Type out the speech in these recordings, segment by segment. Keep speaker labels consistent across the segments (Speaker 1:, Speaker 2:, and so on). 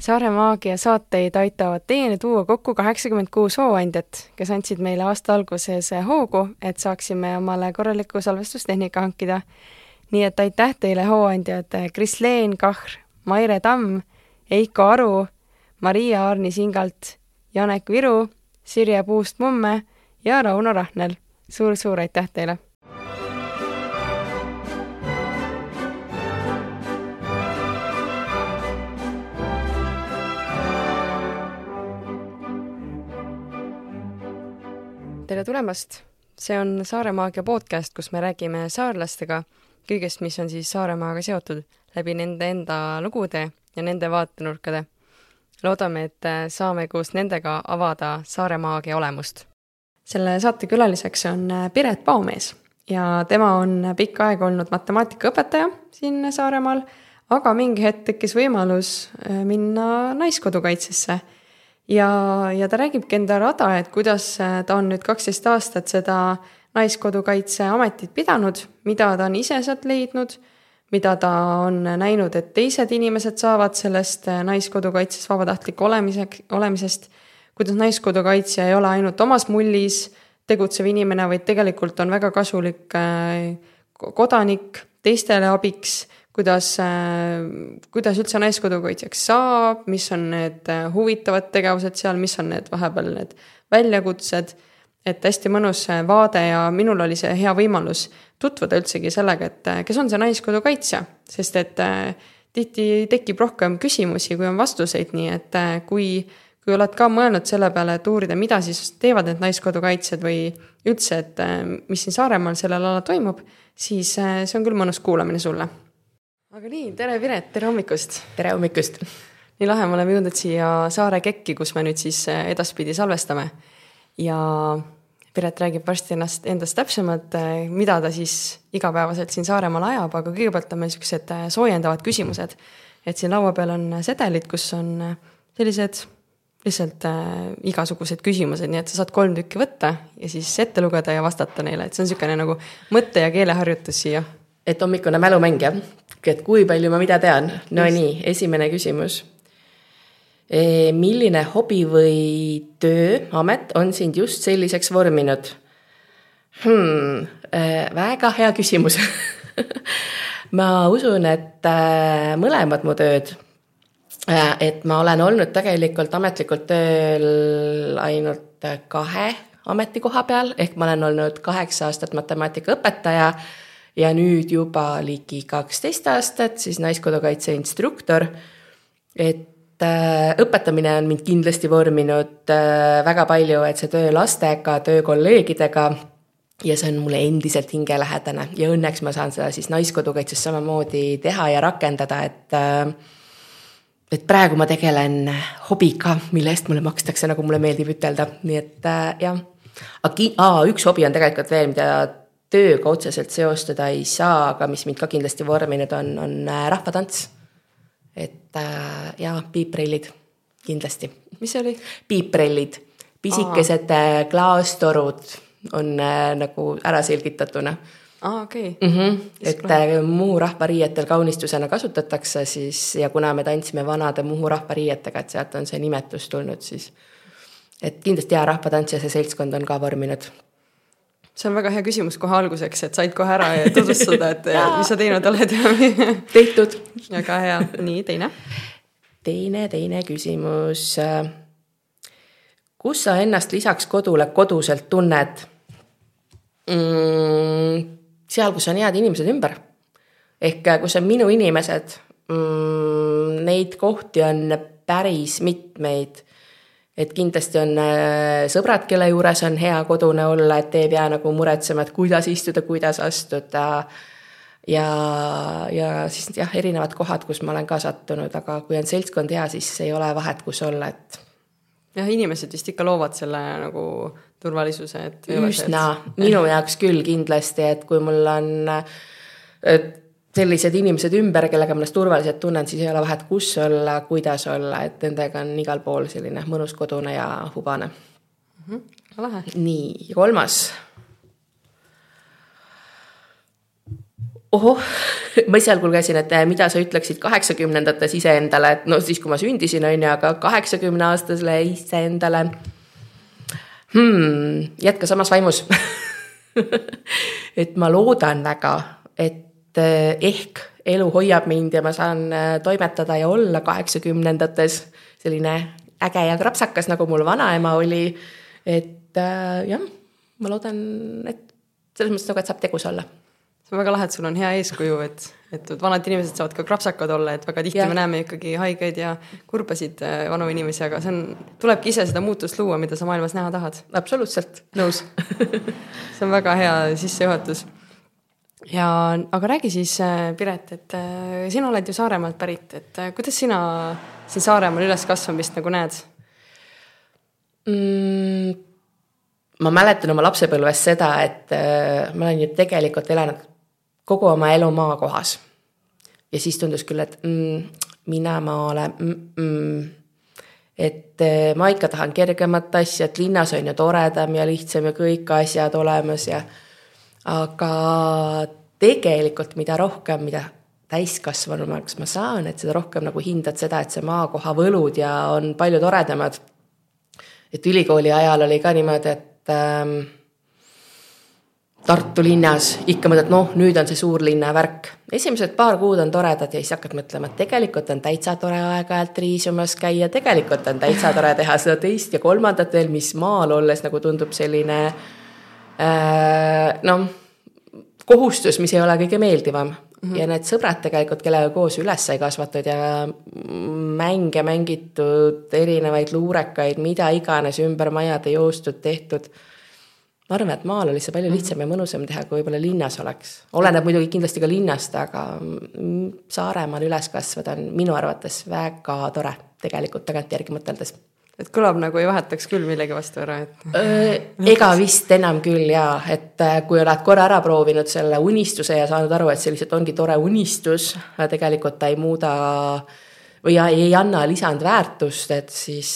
Speaker 1: Saare Maagia saateid aitavad teieni tuua kokku kaheksakümmend kuus hooandjat, kes andsid meile aasta alguses hoogu, et saaksime omale korraliku salvestustehnika hankida. nii et aitäh teile, hooandjad Kris-Leen Kahr, Maire Tamm, Eiko Aru, Maria Aarni Singalt, Janek Viru, Sirje Puust-Mumme ja Rauno Rahnel suur,. suur-suur aitäh teile! Tere tulemast! see on Saare Maagia podcast, kus me räägime saarlastega kõigest, mis on siis Saaremaaga seotud, läbi nende enda lugude ja nende vaatenurkade. loodame, et saame koos nendega avada Saare Maagia olemust. selle saate külaliseks on Piret Paomees ja tema on pikka aega olnud matemaatikaõpetaja siin Saaremaal, aga mingi hetk tekkis võimalus minna Naiskodukaitsesse ja, ja ta räägibki enda rada, et kuidas äh, ta on nüüd kaksteist aastat seda Naiskodukaitseametit pidanud, mida ta on ise sealt leidnud, mida ta on näinud, et teised inimesed saavad sellest äh, Naiskodukaitses vabatahtlik olemiseks, olemisest, kuidas Naiskodukaitsja ei ole ainult omas mullis tegutsev inimene, vaid tegelikult on väga kasulik äh, kodanik, teistele abiks kuidas, äh, kuidas üldse naiskodukaitsjaks saab, mis on need äh, huvitavad tegevused seal, mis on need vahepeal need väljakutsed. et hästi mõnus vaade ja minul oli see hea võimalus tutvuda üldsegi sellega, et äh, kes on see naiskodukaitsja, sest et tihti tekib rohkem küsimusi, kui on vastuseid, nii et kui, kui oled ka mõelnud selle peale, et uurida, mida siis teevad need naiskodukaitsjad või üldse, et mis siin Saaremaal sellel alal toimub, siis see on küll mõnus kuulamine sulle aga nii, tere Piret, tere hommikust!
Speaker 2: tere hommikust!
Speaker 1: nii lahe, me oleme jõudnud siia Saare Kekki, kus me nüüd siis eh, edaspidi salvestame. ja Piret räägib varsti ennast, endast täpsemalt, eh, mida ta siis igapäevaselt siin Saaremaal ajab, aga kõigepealt on meil niisugused eh, soojendavad küsimused. et siin laua peal on sedelid, kus on sellised lihtsalt igasugused küsimused, nii et sa saad kolm tükki võtta ja siis ette lugeda ja vastata neile, et see on niisugune nagu mõtte- ja keeleharjutus siia.
Speaker 2: Et hommikune mälumäng, jah? et kui palju ma mida tean. Nonii, esimene küsimus. E, milline hobi või tööamet on sind just selliseks vorminud hmm,? E, väga hea küsimus ma usun, et e, mõlemad mu tööd, et ma olen olnud tegelikult ametlikult tööl ainult kahe ametikoha peal, ehk ma olen olnud kaheksa aastat matemaatikaõpetaja ja nüüd juba ligi kaksteist aastat siis Naiskodukaitse instruktor. et äh, õpetamine on mind kindlasti vorminud äh, väga palju, et see töö lastega, töö kolleegidega ja see on mulle endiselt hingelähedane ja õnneks ma saan seda siis Naiskodukaitses samamoodi teha ja rakendada, et äh, et praegu ma tegelen hobiga, mille eest mulle makstakse, nagu mulle meeldib ütelda, nii et jah. aga üks hobi on tegelikult veel, mida tööga otseselt seostada ei saa, aga mis mind ka kindlasti vorminud on, on äh, rahvatants. et äh, jaa, piiprillid, kindlasti.
Speaker 1: mis see oli?
Speaker 2: piiprillid, pisikesed Aa. Äh, klaastorud on äh, nagu ära selgitatuna
Speaker 1: aa, okei
Speaker 2: okay. mm. -hmm. et kohe. Muhu rahvariietel kaunistusena kasutatakse siis ja kuna me tantsime vanade Muhu rahvariietega, et sealt on see nimetus tulnud, siis et kindlasti hea rahvatants ja see seltskond on ka vorminud
Speaker 1: see on väga hea küsimus kohe alguseks, et said kohe ära tutvustada, et mis sa teinud oled
Speaker 2: tehtud.
Speaker 1: väga hea, nii teine.
Speaker 2: teine, teine küsimus. kus sa ennast lisaks kodule koduselt tunned mm,? seal, kus on head inimesed ümber. ehk kus on minu inimesed mm,. Neid kohti on päris mitmeid et kindlasti on äh, sõbrad, kelle juures on hea kodune olla, et ei pea nagu muretsema, et kuidas istuda, kuidas astuda. ja, ja siis jah, erinevad kohad, kus ma olen ka sattunud, aga kui on seltskond hea, siis ei ole vahet, kus olla, et.
Speaker 1: jah, inimesed vist ikka loovad selle nagu turvalisuse, et.
Speaker 2: üsna, minu jaoks küll kindlasti, et kui mul on et sellised inimesed ümber, kellega ma ennast turvaliselt tunnen, siis ei ole vahet, kus olla, kuidas olla, et nendega on igal pool selline mõnus kodune ja hubane
Speaker 1: mm. -hmm. lahe.
Speaker 2: nii, kolmas. ohoh, ma esialgu lugesin, et äh, mida sa ütleksid kaheksakümnendates iseendale, et no siis, kui ma sündisin, on ju, aga kaheksakümne aastasele iseendale hmm,. jätka samas vaimus et ma loodan väga, et ehk elu hoiab mind ja ma saan äh, toimetada ja olla kaheksakümnendates selline äge ja krapsakas, nagu mul vanaema oli. et äh, jah, ma loodan, et selles mõttes nagu, et saab tegus olla
Speaker 1: see on väga lahe, et sul on hea eeskuju, et, et vanad inimesed saavad ka krapsakad olla, et väga tihti ja. me näeme ikkagi haigeid ja kurbasid vanu inimesi, aga see on, tulebki ise seda muutust luua, mida sa maailmas näha tahad.
Speaker 2: absoluutselt, nõus
Speaker 1: see on väga hea sissejuhatus. Ja, aga räägi siis, äh, Piret, et äh, sina oled ju Saaremaalt pärit, et kuidas sina siin Saaremaal üleskasvamist nagu näed
Speaker 2: mm,? ma mäletan oma lapsepõlvest seda, et äh, ma olen ju tegelikult elanud kogu oma elu maakohas. ja siis tundus küll, et mm, mine maale mm,. Mm. et ma ikka tahan kergemat asja, et linnas on ju toredam ja lihtsam ja kõik asjad olemas ja aga tegelikult, mida rohkem, mida täiskasvanumaks ma saan, et seda rohkem nagu hindad seda, et see maakoha võlud ja on palju toredamad. et ülikooli ajal oli ka niimoodi, et ähm, Tartu linnas ikka mõtled, noh, nüüd on see suurlinna värk. esimesed paar kuud on toredad ja siis hakkad mõtlema, et tegelikult on täitsa tore aeg-ajalt riisumas käia, tegelikult on täitsa tore teha seda teist ja kolmandat veel, mis maal olles nagu tundub selline äh, noh, kohustus, mis ei ole kõige meeldivam mm. -hmm. ja need sõbrad tegelikult, kellega koos üles sai kasvatud ja mänge mängitud, erinevaid luurekaid, mida iganes ümber majade joostud, tehtud ma arvan, et maal oli see palju mhm. lihtsam ja mõnusam teha, kui võib-olla linnas oleks. oleneb muidugi kindlasti ka linnast, aga Saaremaal üles kasvada on minu arvates väga tore tegelikult tagantjärgi mõteldes.
Speaker 1: Et kõlab nagu ei vahetaks küll millegi vastu ära,
Speaker 2: et. ega vist enam küll jaa, et äh, kui oled korra ära proovinud selle unistuse ja saanud aru, et see lihtsalt ongi tore unistus, tegelikult ta ei muuda või ei anna lisandväärtust, et siis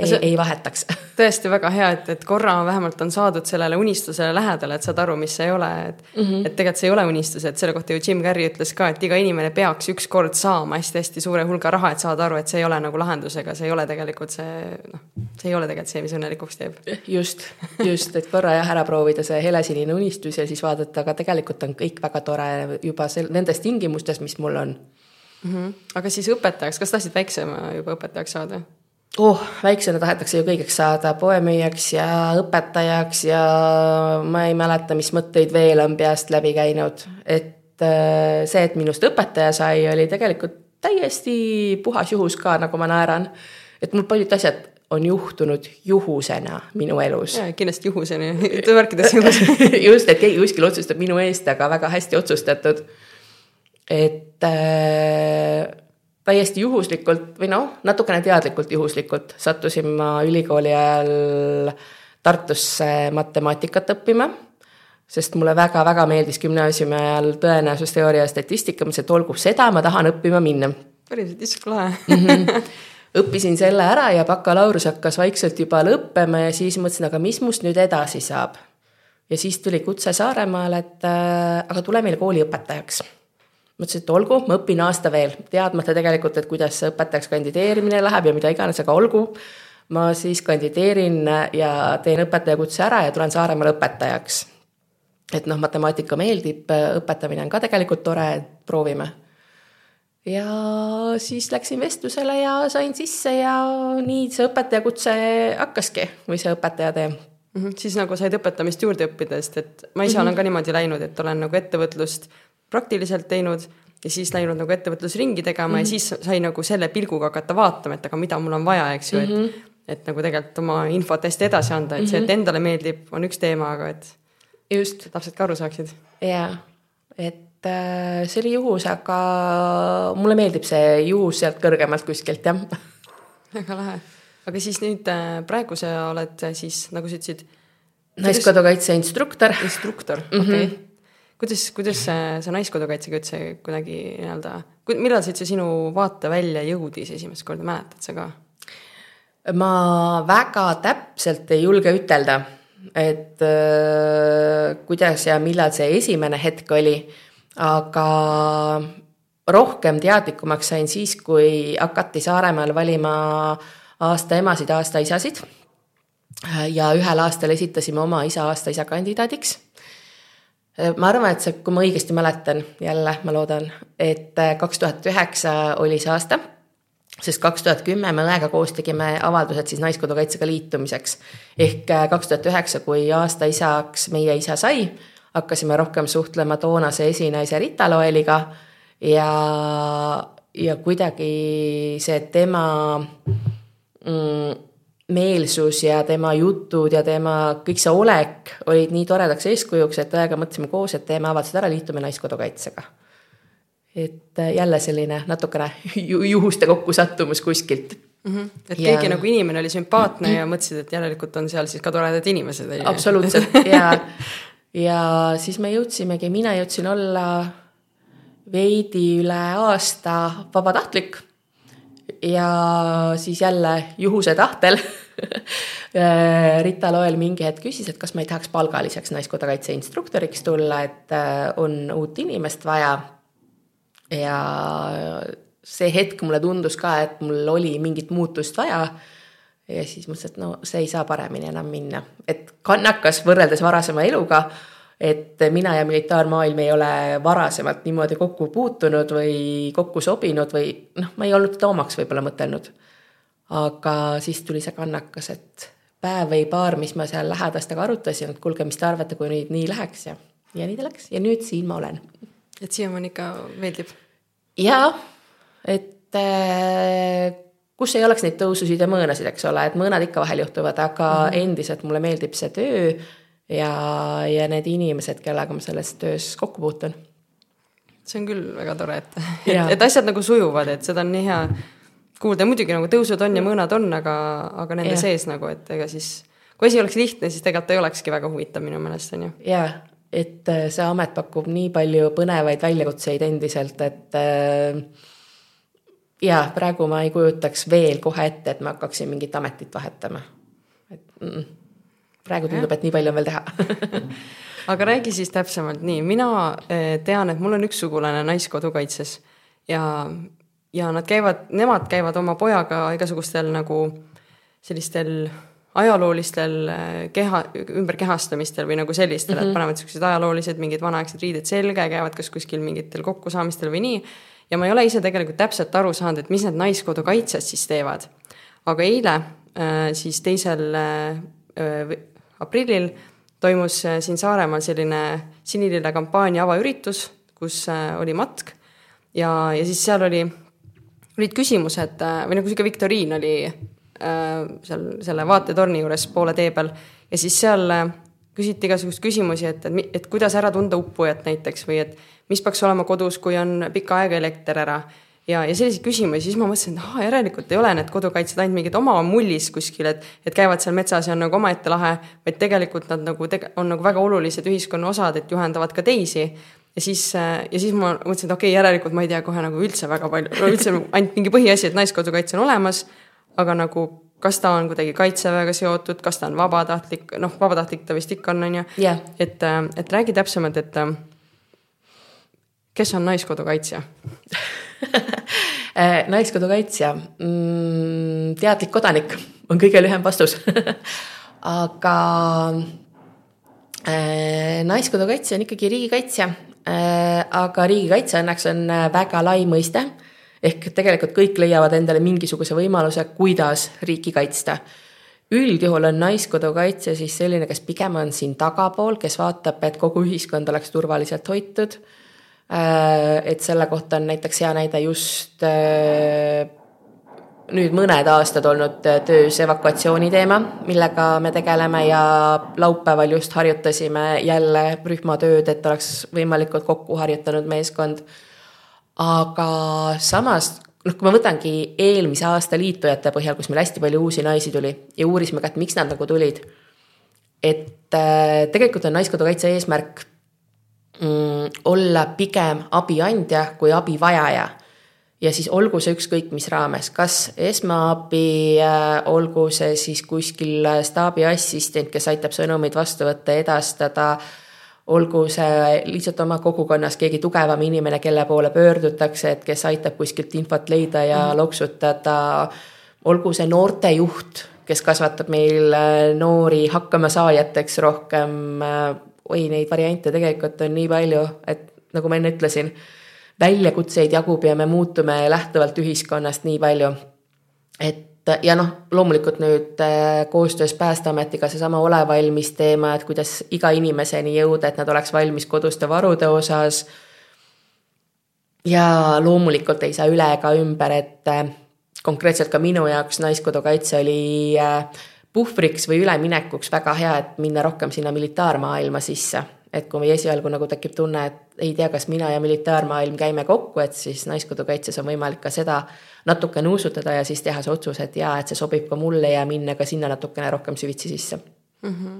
Speaker 2: ei see..., ei vahetaks.
Speaker 1: tõesti väga hea, et, et korra vähemalt on saadud sellele unistusele lähedale, et saad aru, mis see ei ole, et mm. -hmm. et tegelikult see ei ole unistus, et selle kohta ju Jim Carrey ütles ka, et iga inimene peaks ükskord saama hästi-hästi suure hulga raha, et saada aru, et see ei ole nagu lahendusega, see ei ole tegelikult see, noh, see ei ole tegelikult see, mis õnnelikuks teeb.
Speaker 2: just, just, et korra jah, ära proovida see helesinine unistus ja siis vaadata, aga tegelikult on kõik väga tore juba sel-, nendes tingimustes, mis mul on
Speaker 1: mm. -hmm. aga siis õpetajaks, kas tahtsid väiksema juba õpetajaks saada?
Speaker 2: Oh, väiksena tahetakse ju kõigeks saada, poemüüjaks ja õpetajaks ja ma ei mäleta, mis mõtteid veel on peast läbi käinud, et äh, see, et minust õpetaja sai, oli tegelikult täiesti puhas juhus ka, nagu ma naeran. et mul paljud asjad on juhtunud juhusena minu elus.
Speaker 1: kindlasti juhusena, tõvärkides juhusena
Speaker 2: just, et keegi kuskil otsustab minu eest, aga väga hästi otsustatud. et äh, täiesti juhuslikult või noh, natukene teadlikult juhuslikult sattusin ma ülikooli ajal Tartusse matemaatikat õppima, sest mulle väga-väga meeldis gümnaasiumi ajal tõenäosusteooria ja statistika, mõtlesin, et olgu, seda ma tahan õppima minna.
Speaker 1: päriselt, issand lahe mm. -hmm.
Speaker 2: õppisin selle ära ja bakalaureus hakkas vaikselt juba lõppema ja siis mõtlesin, aga mis must nüüd edasi saab. ja siis tuli kutse Saaremaale, et äh, aga tule meile kooliõpetajaks mõtlesin, et olgu, ma õpin aasta veel, teadmata tegelikult, et kuidas see õpetajaks kandideerimine läheb ja mida iganes, aga olgu. ma siis kandideerin ja teen õpetajakutse ära ja tulen Saaremaale õpetajaks. et noh, matemaatika meeldib, õpetamine on ka tegelikult tore, proovime. ja siis läksin vestlusele ja sain sisse ja nii see õpetajakutse hakkaski või see õpetajatee
Speaker 1: mm. -hmm. siis nagu said õpetamist juurde õppida, sest et ma ise mm -hmm. olen ka niimoodi läinud, et olen nagu ettevõtlust praktiliselt teinud ja siis läinud nagu ettevõtlusringi tegema mm -hmm. ja mhm. siis sai nagu selle pilguga hakata vaatama, et aga mida mul on vaja, eks ju mm, -hmm. et et nagu tegelikult oma infot hästi edasi anda, et mm -hmm. see, et mhm. endale meeldib, on üks teema, aga et
Speaker 2: just,
Speaker 1: et lapsed ka aru saaksid.
Speaker 2: jaa, et äh, see oli juhus, aga mulle meeldib see juhus sealt kõrgemalt kuskilt, jah.
Speaker 1: väga lahe. aga siis nüüd äh, praegu sa oled siis, nagu sa ütlesid
Speaker 2: naiskodukaitse instruktor.
Speaker 1: instruktor, okei okay. Kuidas, kuidas see, see Naiskodukaitsega üldse kuidagi nii-öelda, millal see üldse sinu vaate välja jõudis esimest korda, mäletad sa ka?
Speaker 2: ma väga täpselt ei julge ütelda, et äh, kuidas ja millal see esimene hetk oli, aga rohkem teadlikumaks sain siis, kui hakati Saaremaal valima aasta emasid, aasta isasid. ja ühel aastal esitasime oma isa aasta isa kandidaadiks ma arvan, et see, kui ma õigesti mäletan, jälle ma loodan, et kaks tuhat üheksa oli see aasta sest kaks tuhat kümme me õega koos tegime avaldused siis Naiskodukaitsega liitumiseks. ehk äh, kaks tuhat üheksa, kui aasta isaks meie isa sai, hakkasime rohkem suhtlema toonase esinaise Rita Loeliga ja, ja kuidagi see tema mm, meelsus ja tema jutud ja tema kõik see olek olid nii toredaks eeskujuks, et õega mõtlesime koos, et teeme avaldused ära, liitume Naiskodukaitsega et äh, jälle selline natukene juhuste kokkusattumus kuskilt
Speaker 1: mm. -hmm. et ja... keegi nagu inimene oli sümpaatne ja mõtlesid, et järelikult on seal siis ka toredad inimesed.
Speaker 2: absoluutselt ja, ja siis me jõudsimegi, mina jõudsin olla veidi üle aasta vabatahtlik. Ja siis jälle juhuse tahtel Rita Loel mingi hetk küsis, et kas ma ei tahaks palgaliseks naiskodukaitse instruktoriks tulla, et äh, on uut inimest vaja ja see hetk mulle tundus ka, et mul oli mingit muutust vaja. ja siis mõtlesin, et no see ei saa paremini enam minna, et kannakas võrreldes varasema eluga. Et mina ja militaarmaailm ei ole varasemalt niimoodi kokku puutunud või kokku sobinud või noh, ma ei olnud teda omaks võib-olla mõtelnud. aga siis tuli see kannakas, et päev või paar, mis ma seal lähedastega arutasin, et kuulge, mis te arvate, kui nüüd nii läheks ja, ja nii ta läks ja nüüd siin ma olen
Speaker 1: et siiamaani ikka meeldib?
Speaker 2: jaa, et äh, kus ei oleks neid tõususid ja mõõnasid, eks ole, et mõõnad ikka vahel juhtuvad, aga mm -hmm. endiselt mulle meeldib see töö ja, ja need inimesed, kellega ma selles töös kokku puutun.
Speaker 1: see on küll väga tore, et, et, et asjad nagu sujuvad, et seda on nii hea kuulda, muidugi nagu tõusud on ja mõõnad on, aga, aga nende ja. sees nagu, et ega siis kui asi oleks lihtne, siis tegelikult ei olekski väga huvitav minu meelest, on ju.
Speaker 2: jaa et äh, see amet pakub nii palju põnevaid väljakutseid endiselt, et äh, ja praegu ma ei kujutaks veel kohe ette, et ma hakkaksin mingit ametit vahetama. et mm, -mm. Praegu tundub, et nii palju on veel teha
Speaker 1: aga räägi siis täpsemalt nii, mina äh, tean, et mul on üks sugulane Naiskodukaitses ja, ja nad käivad, nemad käivad oma pojaga igasugustel nagu sellistel ajaloolistel äh, keha, ümberkehastamistel või nagu sellistel mm, -hmm. et mhm. panevad siuksed ajaloolised mingid vanaaegsed riided selga ja käivad kas kuskil mingitel kokkusaamistel või nii. ja ma ei ole ise tegelikult täpselt aru saanud, et mis need Naiskodukaitsjad siis teevad. aga eile äh, siis teisel aprillil toimus siin Saaremaal selline sinilille kampaania avaüritus, kus oli matk ja, ja siis seal oli, olid küsimused või nagu sihuke viktoriin oli Äh, seal selle vaatetorni juures poole tee peal ja siis seal äh, küsiti igasuguseid küsimusi, et, et, et kuidas ära tunda uppujat näiteks või et mis peaks olema kodus, kui on pikka aega elekter ära. Ja, ja selliseid küsimusi, siis ma mõtlesin, et ahah, järelikult ei ole need kodukaitsjad ainult mingid oma mullis kuskil, et, et käivad seal metsas ja on nagu omaette lahe, vaid tegelikult nad nagu tege-, on nagu väga olulised ühiskonna osad, et juhendavad ka teisi. Ja siis, ja siis ma mõtlesin, et okei okay,, järelikult ma ei tea kohe nagu üldse väga palju, üldse ainult mingi põhiasi, et naiskodukaitse on olemas aga nagu kas ta on kuidagi kaitseväega seotud, kas ta on vabatahtlik, noh, vabatahtlik ta vist ikka on, on ju.
Speaker 2: Yeah..
Speaker 1: et, et räägi täpsemalt, et kes on naiskodukaitsja
Speaker 2: naiskodukaitsja mm,, teadlik kodanik on kõige lühem vastus aga äh, naiskodukaitsja on ikkagi riigikaitsja äh,. aga riigikaitse õnneks on väga lai mõiste äh, ehk tegelikult kõik leiavad endale mingisuguse võimaluse, kuidas riiki kaitsta. üldjuhul on Naiskodukaitse siis selline, kes pigem on siin tagapool, kes vaatab, et kogu ühiskond oleks turvaliselt hoitud. Äh, et selle kohta on näiteks hea näide just äh, nüüd mõned aastad olnud töös evakuatsiooni teema, millega me tegeleme ja laupäeval just harjutasime jälle rühmatööd, et oleks võimalikult kokku harjutanud meeskond aga samas noh, kui ma võtangi eelmise aasta liitujate põhjal, kus meil hästi palju uusi naisi tuli ja uurisime ka, et miks nad nagu tulid. et äh, tegelikult on Naiskodukaitse eesmärk mm, olla pigem abiandja kui abivajaja. ja siis olgu see ükskõik mis raames, kas esmaabi, äh, olgu see siis kuskil staabi assistent, kes aitab sõnumeid vastu võtta, edastada, olgu see lihtsalt oma kogukonnas keegi tugevam inimene, kelle poole pöördutakse, et kes aitab kuskilt infot leida ja mm. loksutada, olgu see noortejuht, kes kasvatab meil äh, noori hakkamasaajateks rohkem, äh, oi, neid variante tegelikult on nii palju, et nagu ma enne ütlesin väljakutseid jagub ja me muutume lähtuvalt ühiskonnast nii palju. et ja noh, loomulikult nüüd äh, koostöös Päästeametiga seesama ole valmis teema, et kuidas iga inimeseni jõuda, et nad oleks valmis koduste varude osas. ja loomulikult ei saa üle ega ümber, et äh, konkreetselt ka minu jaoks Naiskodukaitse oli äh, puhvriks või üleminekuks väga hea, et minna rohkem sinna militaarmaailma sisse et kui esialgu nagu tekib tunne, et ei tea, kas mina ja militaarmaailm käime kokku, et siis Naiskodukaitses on võimalik ka seda natuke nuusutada ja siis teha see otsus, et jaa, et see sobib ka mulle ja minna ka sinna natukene rohkem süvitsi sisse mm.
Speaker 1: -hmm.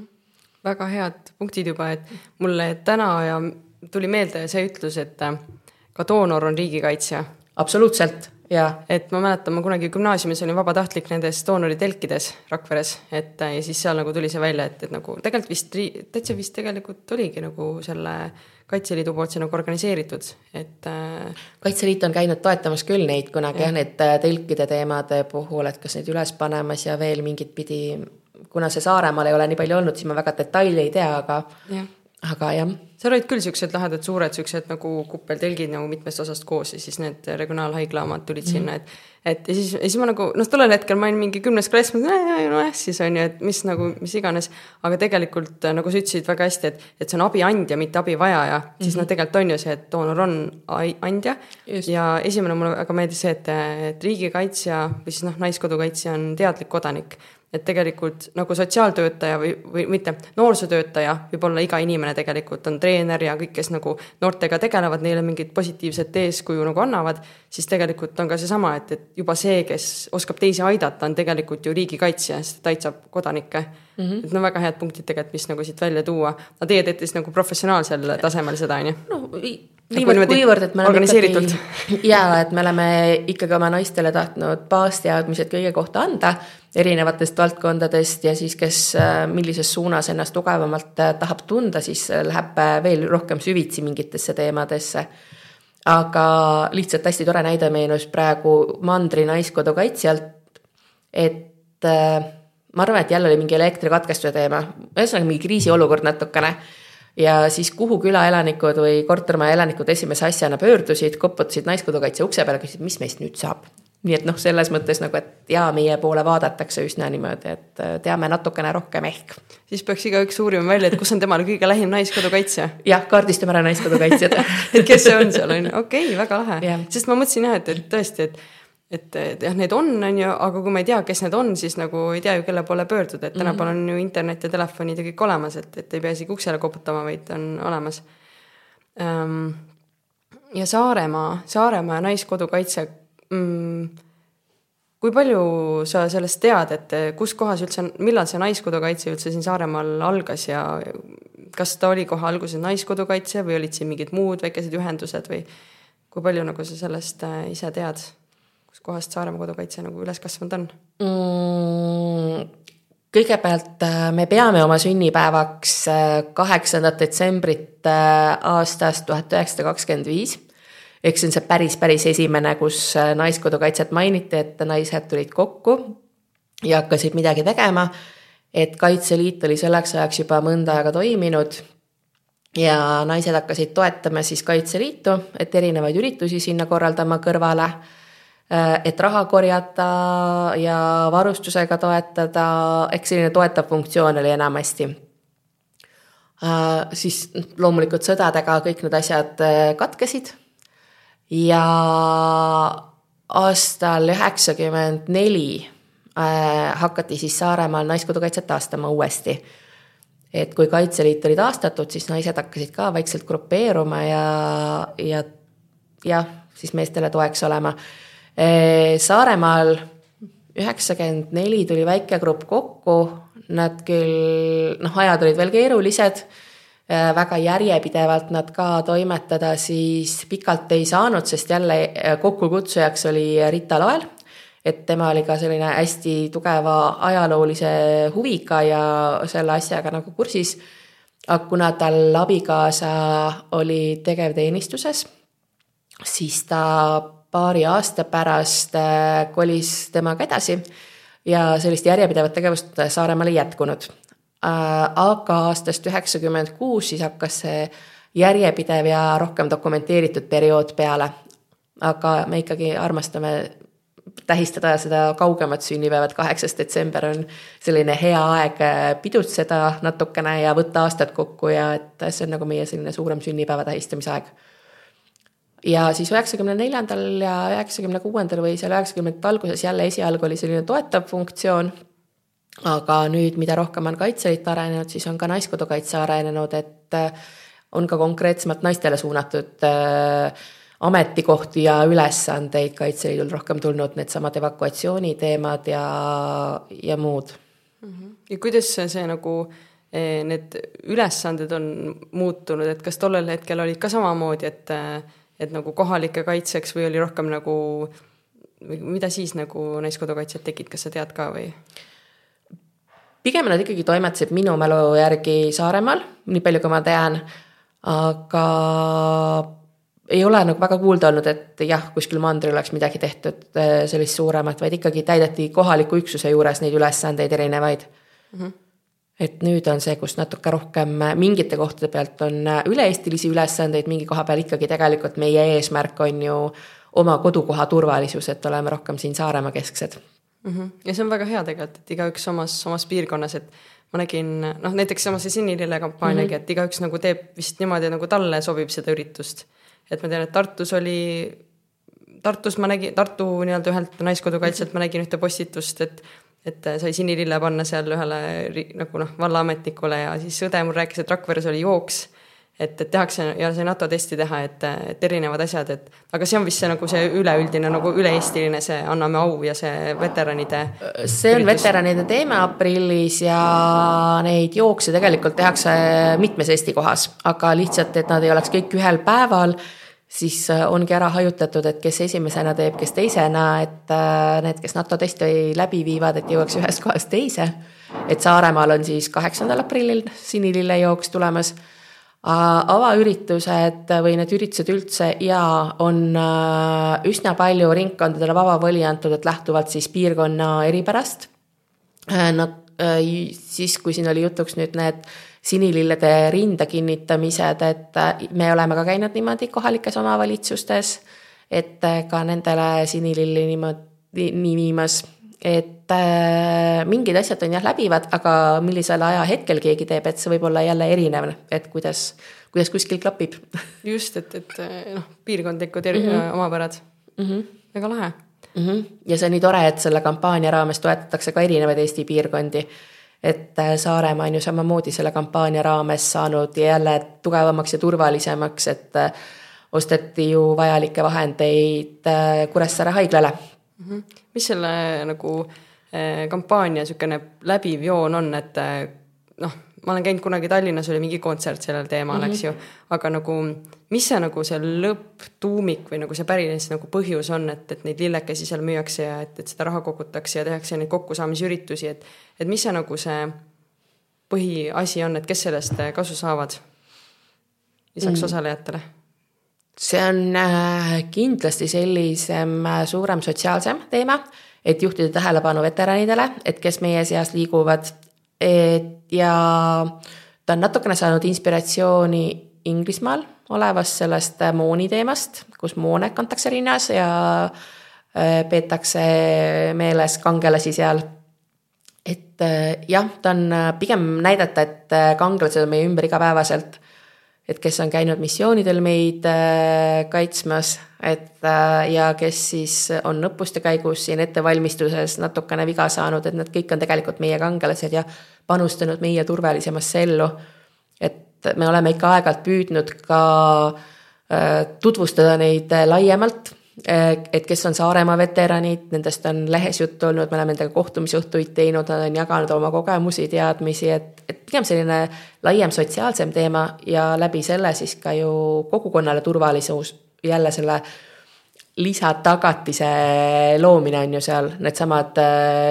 Speaker 1: väga head punktid juba, et mulle täna ja tuli meelde see ütlus, et ka doonor on riigikaitsja.
Speaker 2: absoluutselt
Speaker 1: jaa, et ma mäletan, ma kunagi gümnaasiumis olin vabatahtlik nendes doonoritelkides Rakveres, et ja siis seal nagu tuli see välja, et, et nagu tegelikult vist, täitsa vist tegelikult oligi nagu selle Kaitseliidu poolt see nagu organiseeritud, et äh....
Speaker 2: kaitseliit on käinud toetamas küll neid kunagi jah ja,, need äh, telkide teemade puhul, et kas neid üles panemas ja veel mingit pidi. kuna see Saaremaal ei ole nii palju olnud, siis ma väga detaile ei tea, aga ja aga jah.
Speaker 1: seal olid küll siuksed lahedad suured siuksed nagu kuppeltelgid nagu mitmest osast koos ja siis need regionaalhaigla omad tulid mm. sinna, et. et ja siis, ja siis ma nagu noh, tollel hetkel ma olin mingi kümnes klass, ma mõtlesin, nojah, siis on ju, et mis nagu, mis iganes. aga tegelikult nagu sa ütlesid väga hästi, et, et see on abiandja, mitte abivajaja mm, -hmm. siis noh, tegelikult on ju see, et doonor on andja. ja esimene mulle väga meeldis see, et, et riigikaitsja või siis noh, naiskodukaitsja on teadlik kodanik et tegelikult nagu sotsiaaltöötaja või, või mitte, noorsootöötaja võib olla iga inimene tegelikult on treener ja kõik, kes nagu noortega tegelevad, neile mingit positiivset eeskuju nagu annavad, siis tegelikult on ka seesama, et, et juba see, kes oskab teisi aidata, on tegelikult ju riigikaitsja, sest ta aitab kodanikke mm. -hmm. et no väga head punktid tegelikult, mis nagu siit välja tuua. no teie teete siis nagu professionaalsel tasemel seda, on ju?
Speaker 2: no niivõrd, kuivõrd, et me oleme ikkagi jaa, et me oleme ikkagi oma naistele tahtnud baasteadmised kõige kohta anda erinevatest valdkondadest ja siis, kes äh, millises suunas ennast tugevamalt äh, tahab tunda, siis äh, läheb veel rohkem süvitsi mingitesse teemadesse. aga lihtsalt hästi tore näide meenus praegu Mandri Naiskodu kaitsjalt, et ma arvan, et jälle oli mingi elektrikatkestuse teema, ühesõnaga mingi kriisiolukord natukene ja siis kuhu küla elanikud või kortermaja elanikud esimese asjana pöördusid, koputasid Naiskodukaitse ukse peale, küsisid, mis meist nüüd saab. Nii et noh, selles mõttes nagu, et jaa, meie poole vaadatakse üsna niimoodi, et äh, teame natukene rohkem ehk.
Speaker 1: siis peaks igaüks uurima välja, et kus on temale kõige lähim Naiskodukaitse.
Speaker 2: jah, kaardistame ära Naiskodukaitsjad
Speaker 1: et kes see on seal on ju, okei okay,, väga lahe. sest ma mõtlesin jah, et, et tõesti, et et, et jah, need on, on ju, aga kui ma ei tea, kes need on, siis nagu ei tea ju, kelle poole pöörduda, et tänapäeval -hmm. on ju internet ja telefonid ja kõik olemas, et, et ei pea isegi uksele koputama, vaid on olemas ähm,. ja Saaremaa, Saaremaa Naiskodukaitse mm,. kui palju sa sellest tead, et kus kohas üldse, millal see Naiskodukaitse üldse siin Saaremaal algas ja kas ta oli kohe alguses Naiskodukaitse või olid siin mingid muud väikesed ühendused või kui palju nagu sa sellest äh, ise tead? kuskohast Saaremaa kodukaitse nagu üles kasvanud on
Speaker 2: mm,? kõigepealt äh, me peame oma sünnipäevaks kaheksandat detsembrit aastast tuhat üheksasada kakskümmend viis. Ehk see on see päris, päris esimene, kus Naiskodukaitset mainiti, et naised tulid kokku ja hakkasid midagi tegema. et Kaitseliit oli selleks ajaks juba mõnda aega toiminud ja naised hakkasid toetama siis Kaitseliitu, et erinevaid üritusi sinna korraldama kõrvale Äh, et raha korjata ja varustusega toetada, eks selline toetav funktsioon oli enamasti. Äh, siis loomulikult sõdadega kõik need asjad äh, katkesid ja aastal üheksakümmend neli hakati siis Saaremaal Naiskodukaitset taastama uuesti. et kui Kaitseliit oli taastatud, siis naised hakkasid ka vaikselt grupeeruma ja, ja jah, siis meestele toeks olema Eh, Saaremaal üheksakümmend neli tuli väike grupp kokku, nad küll, noh, ajad olid veel keerulised. Väga järjepidevalt nad ka toimetada siis pikalt ei saanud, sest jälle kokkukutsujaks oli Rita Loel et tema oli ka selline hästi tugeva ajaloolise huviga ja selle asjaga nagu kursis. aga kuna tal abikaasa oli tegevteenistuses, siis ta paari aasta pärast äh, kolis temaga edasi ja sellist järjepidevat tegevust Saaremaal ei jätkunud. Äh, aga aastast üheksakümmend kuus siis hakkas see järjepidev ja rohkem dokumenteeritud periood peale. aga me ikkagi armastame tähistada seda kaugemat sünnipäeva, et kaheksas detsember on selline hea aeg äh, pidutseda natukene ja võtta aastad kokku ja et see on nagu meie selline suurem sünnipäeva tähistamise aeg. ja siis üheksakümne neljandal ja üheksakümne kuuendal või seal üheksakümnendate alguses jälle esialgu oli selline toetav funktsioon. Aga nüüd, mida rohkem on Kaitseliit arenenud, siis on ka Naiskodukaitse arenenud, et äh, on ka konkreetsemalt naistele suunatud äh, ametikohti ja ülesandeid Kaitseliidul rohkem tulnud, needsamad evakuatsiooniteemad ja, ja muud.
Speaker 1: -hmm. ja kuidas see, see nagu eh, need ülesanded on muutunud, et kas tollel hetkel olid ka samamoodi, et, et nagu kohalike kaitseks või oli rohkem nagu, mida siis nagu Naiskodukaitsjad tegid, kas sa tead ka või?
Speaker 2: Pigem nad ikkagi toimetasid minu mälu järgi Saaremaal, nii palju kui ma tean, aga ei ole nagu väga kuulda olnud, et jah, kuskil mandril oleks midagi tehtud äh, sellist suuremat, vaid ikkagi täideti kohaliku üksuse juures neid ülesandeid erinevaid mm. -hmm. et nüüd on see, kus natuke rohkem mingite kohtade pealt on üle-eestilisi ülesandeid, mingi koha peal ikkagi tegelikult meie eesmärk on ju oma kodukoha turvalisus, et oleme rohkem siin Saaremaa kesksed
Speaker 1: mm. -hmm. ja see on väga hea tegelikult, et igaüks omas, omas piirkonnas, et ma nägin noh, näiteks sama see Sinilille kampaaniagi mm, -hmm. et igaüks nagu teeb vist niimoodi, nagu talle sobib seda üritust et ma tean, et Tartus oli, Tartus ma nägin, Tartu nii-öelda ühelt Naiskodukaitselt ma nägin ühte postitust, et et sai sinilille panna seal ühele nagu noh, vallaametnikule ja siis õde mul rääkis, et Rakveres oli jooks et, et tehakse ja see NATO testi teha, et, et erinevad asjad, et aga see on vist see nagu see üleüldine nagu üle-eestiline, see anname au ja see veteranide.
Speaker 2: see on üritus. veteranide teema aprillis ja neid jookse tegelikult tehakse mitmes Eesti kohas, aga lihtsalt, et nad ei oleks kõik ühel päeval siis äh, ongi ära hajutatud, et kes esimesena teeb, kes teisena, et äh, need, kes NATO testi läbi viivad, et jõuaks ühest kohast teise. et Saaremaal on siis kaheksandal aprillil sinilillejooks tulemas. Avaüritused või need üritused üldse ja on äh, üsna palju ringkondadele vaba voli antud, et lähtuvalt siis piirkonna eripärast. Nad siis, kui siin oli jutuks nüüd need sinilillede rinda kinnitamised, et äh, me oleme ka käinud niimoodi kohalikes omavalitsustes, et äh, ka nendele sinililli niimoodi nii viimas, et äh, mingid asjad on jah läbivad, aga millisel ajahetkel keegi teeb, et see võib olla jälle erinev, et kuidas, kuidas kuskil klapib.
Speaker 1: just, et, et noh, piirkondlikud mm -hmm. omapärad mm, -hmm. väga lahe
Speaker 2: mm. -hmm. ja see on nii tore, et selle kampaania raames toetatakse ka erinevaid Eesti piirkondi et äh, Saaremaa on ju samamoodi selle kampaania raames saanud jälle tugevamaks ja turvalisemaks, et äh, osteti ju vajalikke vahendeid äh, Kuressaare haiglale
Speaker 1: mm. -hmm. mis selle nagu kampaania niisugune läbiv joon on, et noh, ma olen käinud kunagi Tallinnas, oli mingi kontsert sellel teemal mm, -hmm. eks ju, aga nagu mis see nagu see lõpptuumik või nagu see päris nagu põhjus on, et, et neid lillekesi seal müüakse ja et, et seda raha kogutakse ja tehakse neid kokkusaamisüritusi, et et mis see nagu see põhiasi on, et kes sellest kasu saavad lisaks mm. osalejatele?
Speaker 2: see on äh, kindlasti sellisem äh, suurem sotsiaalsem teema, et juhtida tähelepanu veteranidele, et kes meie seas liiguvad et ja ta on natukene saanud inspiratsiooni Inglismaal olevast sellest mooni teemast, kus moone kantakse rinnas ja äh, peetakse meeles kangelasi seal. et äh, jah, ta on äh, pigem näidata, et kangelased on meie ümber igapäevaselt et kes on käinud missioonidel meid äh, kaitsmas, et äh, ja kes siis on õppuste käigus siin ettevalmistuses natukene viga saanud, et nad kõik on tegelikult meie kangelased ja panustanud meie turvalisemasse ellu. et me oleme ikka aeg-ajalt püüdnud ka äh, tutvustada neid laiemalt et kes on Saaremaa veteranid, nendest on lehes juttu olnud, me oleme nendega kohtumisõhtuid teinud, nad on jaganud oma kogemusi, teadmisi, et, et pigem selline laiem sotsiaalsem teema ja läbi selle siis ka ju kogukonnale turvalisus, jälle selle lisatagatise loomine on ju seal, needsamad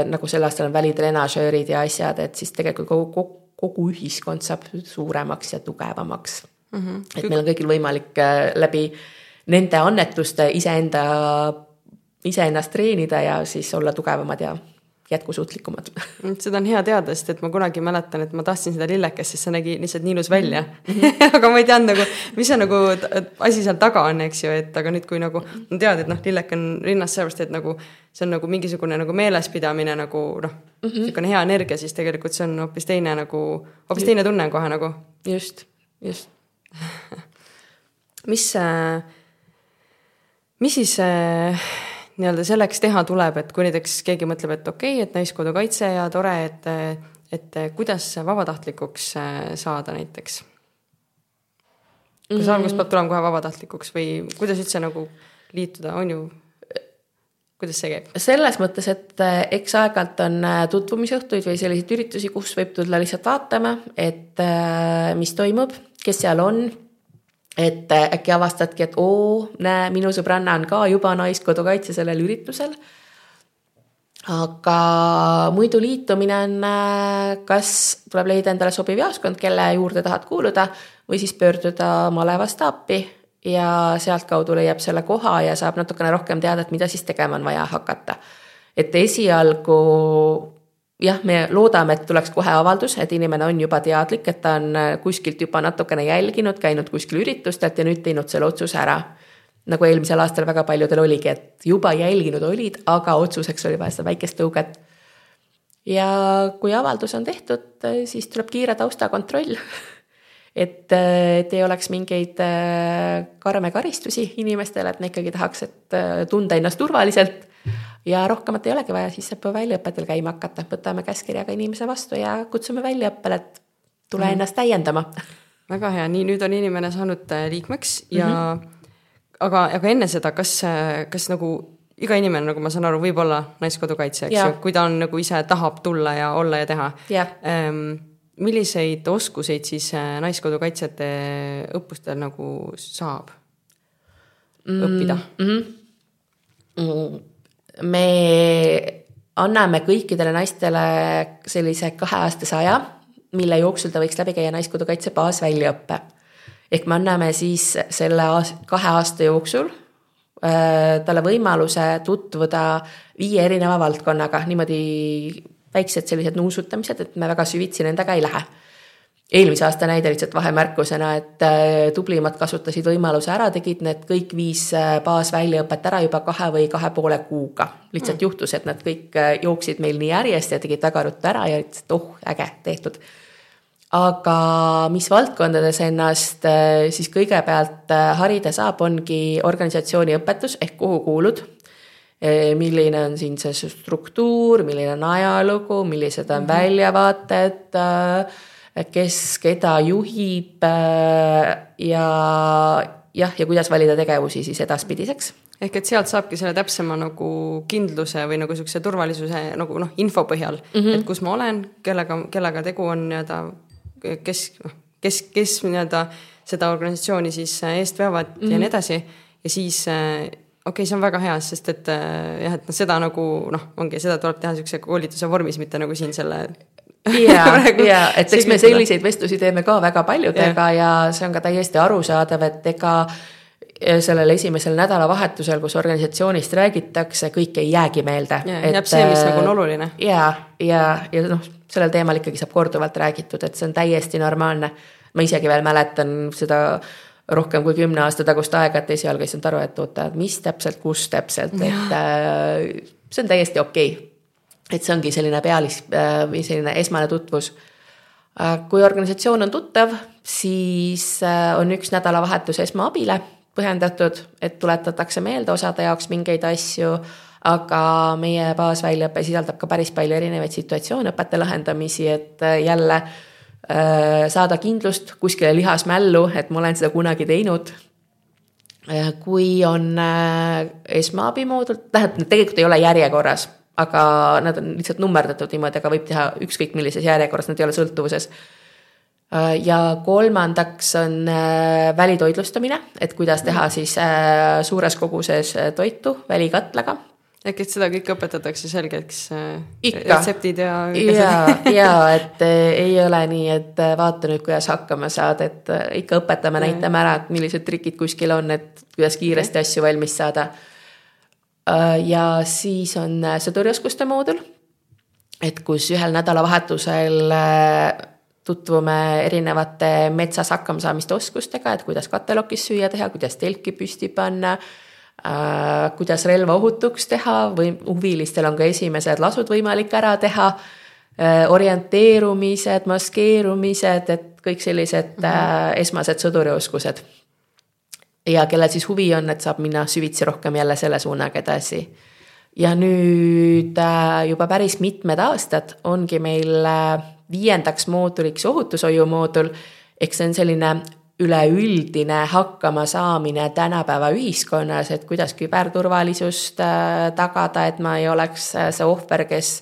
Speaker 2: nagu sel aastal on välitrenažöörid ja asjad, et siis tegelikult kogu, kogu, kogu ühiskond saab suuremaks ja tugevamaks mm. -hmm. et meil on kõigil võimalik läbi nende annetuste iseenda, iseennast treenida ja siis olla tugevamad ja jätkusuutlikumad.
Speaker 1: seda on hea teada, sest et ma kunagi mäletan, et ma tahtsin seda lillekest, sest see nägi lihtsalt nii ilus välja mm. -hmm. aga ma ei teadnud nagu, mis see nagu asi seal taga on, eks ju, et aga nüüd, kui nagu ma tean, et noh, lillek on rinnas sellepärast, et nagu see on nagu mingisugune nagu meelespidamine nagu noh mm -hmm., niisugune hea energia, siis tegelikult see on hoopis teine nagu, hoopis teine tunne on kohe nagu.
Speaker 2: just, just
Speaker 1: mis äh, mis siis äh, nii-öelda selleks teha tuleb, et kui näiteks keegi mõtleb, et okei okay,, et Naiskodukaitse ja tore, et, et kuidas vabatahtlikuks saada näiteks? kas mm alguses peab tulema kohe vabatahtlikuks või kuidas üldse nagu liituda, on ju kuidas see käib?
Speaker 2: selles mõttes, et eks aeg-ajalt on tutvumisõhtuid või selliseid üritusi, kus võib tulla lihtsalt vaatama, et mis toimub, kes seal on et äh, äkki avastadki, et oo, näe, minu sõbranna on ka juba Naiskodukaitse sellel üritusel. aga muidu liitumine on, äh, kas tuleb leida endale sobiv jaoskond, kelle juurde tahad kuuluda või siis pöörduda malevastaapi ja sealtkaudu leiab selle koha ja saab natukene rohkem teada, et mida siis tegema on vaja hakata. et esialgu jah, me loodame, et tuleks kohe avaldus, et inimene on juba teadlik, et ta on äh, kuskilt juba natukene jälginud, käinud kuskil üritustelt ja nüüd teinud selle otsuse ära. nagu eelmisel aastal väga paljudel oligi, et juba jälginud olid, aga otsuseks oli vaja seda väikest tõuget. ja kui avaldus on tehtud, äh, siis tuleb kiire taustakontroll et, äh, et ei oleks mingeid karme karistusi inimestele, et me ikkagi tahaks, et tunda ennast turvaliselt ja rohkemat ei olegi vaja, siis saab väljaõppetel käima hakata, võtame käskkirjaga inimese vastu ja kutsume väljaõppele, et tule mm. ennast täiendama.
Speaker 1: väga hea, nii nüüd on inimene saanud äh, liikmeks ja mm -hmm. aga, aga enne seda, kas, äh, kas nagu iga inimene, nagu ma saan aru, võib olla Naiskodukaitse, eks ju, kui ta on nagu ise tahab tulla ja olla ja teha. Ähm, milliseid oskuseid siis äh, Naiskodukaitsjate õppustel nagu saab mm, õppida mm? -hmm.
Speaker 2: Me anname kõikidele naistele sellise kaheaastase aja, mille jooksul ta võiks läbi käia Naiskodukaitse baasväljaõppe. ehk me anname siis selle aas-, kahe aasta jooksul äh, talle võimaluse tutvuda viie erineva valdkonnaga, niimoodi väiksed sellised nuusutamised, et me väga süvitsi nendega ei lähe eelmise aasta näide lihtsalt vahemärkusena, et äh, tublimad kasutasid võimaluse ära, tegid need kõik viis äh, baasväljaõpet ära juba kahe või kahe poole kuuga. lihtsalt mm. juhtus, et nad kõik äh, jooksid meil nii järjest ja tegid väga ruttu ära ja ütlesid, et oh, äge, tehtud. aga mis valdkondades ennast siis kõigepealt harida saab, ongi organisatsiooni õpetus ehk kuhu kuulud milline on siin see struktuur, milline on ajalugu, millised on -hmm. väljavaated äh, kes keda juhib äh, ja jah, ja kuidas valida tegevusi siis edaspidiseks
Speaker 1: ehk et sealt saabki selle täpsema nagu kindluse või nagu niisuguse turvalisuse nagu noh, info põhjal mm, -hmm. et kus ma olen, kellega, kellega tegu on nii-öelda, kes noh, kes, kes nii-öelda seda organisatsiooni siis äh, eest veavad mm -hmm. ja nii mhm. edasi. ja siis äh, okei okay,, see on väga hea, sest et jah, et noh, seda nagu noh, ongi, seda tuleb teha niisuguse koolituse vormis, mitte nagu siin selle
Speaker 2: ja, ja et eks me selliseid vestlusi teeme ka väga paljudega ja. ja see on ka täiesti arusaadav, et ega sellel esimesel nädalavahetusel, kus organisatsioonist räägitakse, kõik ei jäägi meelde.
Speaker 1: jääb see, mis nagu on äh, oluline.
Speaker 2: ja, ja, ja noh, sellel teemal ikkagi saab korduvalt räägitud, et see on täiesti normaalne. ma isegi veel mäletan seda rohkem kui kümne aasta tagust aega, et esialgu ei saanud aru, et oota, mis täpselt, kus täpselt, et äh, see on täiesti okei okay et see ongi selline pealis äh, või selline esmane tutvus. Äh, kui organisatsioon on tuttav, siis äh, on üks nädalavahetus esmaabile pühendatud, et tuletatakse meelde osade jaoks mingeid asju, aga meie baasväljaõpe sisaldab ka päris palju erinevaid situatsioonõpete lahendamisi, et jälle saada kindlust kuskile lihas mällu, et ma olen seda kunagi teinud. kui on äh, esmaabimoodul, tähendab, need tegelikult ei ole järjekorras, aga nad on lihtsalt nummerdatud niimoodi, aga võib teha ükskõik millises järjekorras, nad ei ole sõltuvuses. Äh, ja kolmandaks on äh, välitoitlustamine, et kuidas teha siis suures koguses toitu välikatlaga
Speaker 1: äkki, et seda kõike õpetatakse selgeks äh, retseptid ja.
Speaker 2: ja, ja et äh, ei ole nii, et äh, vaata nüüd, kuidas hakkama saad, et ikka õpetame, näitame ära, et millised trikid kuskil on, et kuidas kiiresti asju valmis saada. Ja siis on sõdurioskuste moodul. et kus ühel nädalavahetusel tutvume erinevate metsas hakkamasaamiste oskustega, et kuidas kattelokis süüa teha, kuidas telki püsti panna Äh, kuidas relva ohutuks teha või huvilistel on ka esimesed lasud võimalik ära teha. Äh, orienteerumised, maskeerumised, et kõik sellised mm -hmm. esmased sõdurioskused. Ja kellel siis huvi on, et saab minna süvitsi rohkem jälle selle suunaga edasi. ja nüüd juba päris mitmed aastad ongi meil viiendaks mooduliks ohutushoiu moodul ehk see on selline üleüldine hakkamasaamine tänapäeva ühiskonnas, et kuidas küberturvalisust äh, tagada, et ma ei oleks äh, see ohver, kes,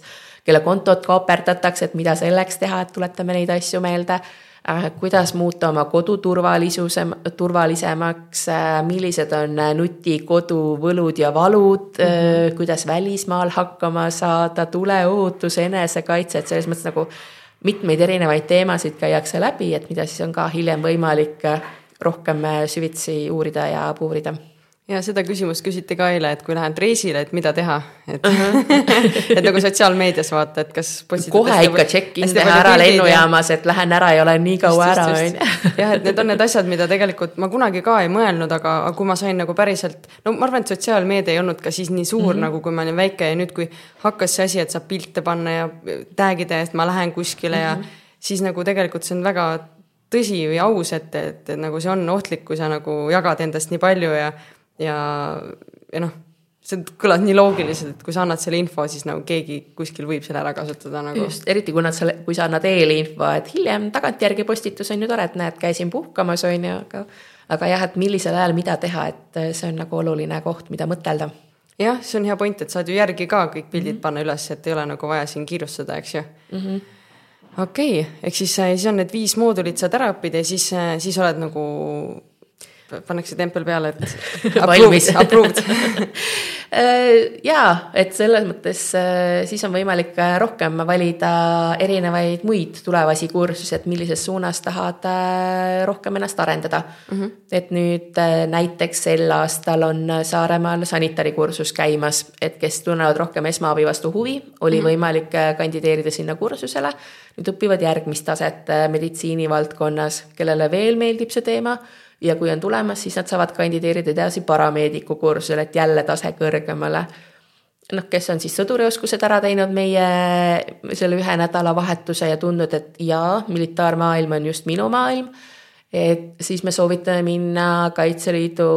Speaker 2: kelle kontot kaaperdatakse, et mida selleks teha, et tuletame neid asju meelde. Äh, kuidas muuta oma kodu turvalisuse, turvalisemaks, millised on nutikodu võlud ja valud mm, -hmm. kuidas välismaal hakkama saada, tuleohutus, enesekaitse, et selles mõttes nagu mitmeid erinevaid teemasid käiakse läbi, et mida siis on ka hiljem võimalik rohkem süvitsi uurida ja puurida
Speaker 1: ja seda küsimust küsiti ka eile, et kui lähen reisile, et mida teha, et uh, -huh. et nagu sotsiaalmeedias vaata, et kas.
Speaker 2: kohe ikka check-in teha ära lennujaamas, et lähen ära ja olen nii kaua ära, on ju.
Speaker 1: jah, et need on need asjad, mida tegelikult ma kunagi ka ei mõelnud, aga, aga kui ma sain nagu päriselt, no ma arvan, et sotsiaalmeedia ei olnud ka siis nii suur mm -hmm. nagu, kui ma olin väike ja nüüd, kui hakkas see asi, et saab pilte panna ja tag ida ja et ma lähen kuskile mm -hmm. ja mhm. siis nagu tegelikult see on väga tõsi või aus, et, et, et nagu see on ohtlik, kui sa nagu jagad endast nii palju ja ja, ja noh, see kõlab nii loogiliselt, et kui sa annad selle info, siis nagu keegi kuskil võib selle ära kasutada nagu.
Speaker 2: just, eriti kui nad selle, kui sa annad eelinfo, et hiljem tagantjärgi postitus on ju tore, et näed, käisin puhkamas, on ju, aga aga jah, et millisel ajal mida teha, et see on nagu oluline koht, mida mõtelda.
Speaker 1: jah, see on hea point, et saad ju järgi ka kõik pildid mm -hmm. panna üles, et ei ole nagu vaja siin kiirustada, eks ju mm. -hmm okei okay., ehk siis, siis on need viis moodulit saad ära õppida ja siis, siis oled nagu pannakse tempel peale, et
Speaker 2: valmis, approved äh, jaa, et selles mõttes äh, siis on võimalik rohkem valida erinevaid muid tulevasi kursusi, et millises suunas tahad äh, rohkem ennast arendada mm. -hmm. et nüüd näiteks sel aastal on Saaremaal sanitarikursus käimas, et kes tunnevad rohkem esmaabi vastu huvi, oli mm -hmm. võimalik kandideerida sinna kursusele. nüüd õpivad järgmist taset meditsiinivaldkonnas, kellele veel meeldib see teema ja kui on tulemas, siis nad saavad kandideerida edasi parameediku kursusele, et jälle tase kõrgemale. noh, kes on siis sõdurioskused ära teinud meie selle ühe nädalavahetuse ja tundnud, et jaa, militaarmaailm on just minu maailm. et siis me soovitame minna Kaitseliidu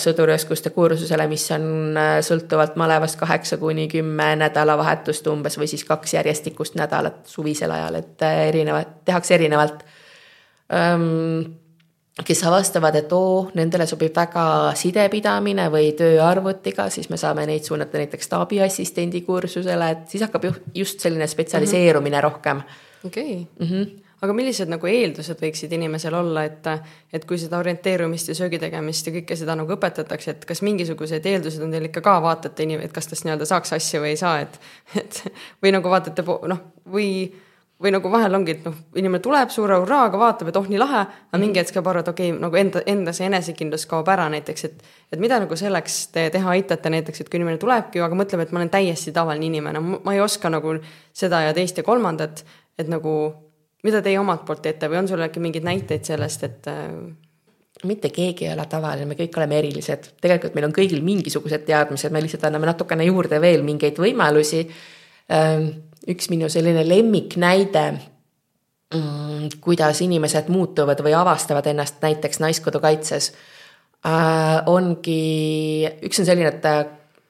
Speaker 2: sõdurioskuste kursusele, mis on äh, sõltuvalt malevast kaheksa kuni kümme nädalavahetust umbes või siis kaks järjestikust nädalat suvisel ajal, et äh, erinevad, tehakse erinevalt kes avastavad, et oo, nendele sobib väga sidepidamine või töö arvutiga, siis me saame neid suunata näiteks staabiassistendi kursusele, et siis hakkab just selline spetsialiseerumine mm -hmm. rohkem.
Speaker 1: okei okay. mm. -hmm aga millised nagu eeldused võiksid inimesel olla, et, et kui seda orienteerumist ja söögi tegemist ja kõike seda nagu õpetatakse, et kas mingisugused eeldused on teil ikka ka vaatate inim-, et kas tast nii-öelda saaks asja või ei saa, et, et või nagu vaatate noh, või või nagu vahel ongi, et noh, inimene tuleb suure hurraaga, vaatab, et oh, nii lahe, aga mingi hetk saab aru, et okei okay,, nagu enda, enda see enesekindlus kaob ära näiteks, et et mida nagu selleks te teha aitate näiteks, et kui inimene tulebki, aga mõtleb, et ma olen täiesti tavaline inimene, ma ei oska nagu seda ja teist ja kolmandat, et nagu mida teie omalt poolt teete või on sul äkki mingeid näiteid sellest, et äh,
Speaker 2: mitte keegi ei ole tavaline, me kõik oleme erilised, tegelikult meil on kõigil mingisugused teadmised, me lihtsalt anname natukene juurde veel mingeid võimalusi. Ähm, üks minu selline lemmiknäide, mm, kuidas inimesed muutuvad või avastavad ennast näiteks Naiskodukaitses, äh, ongi, üks on selline, et äh,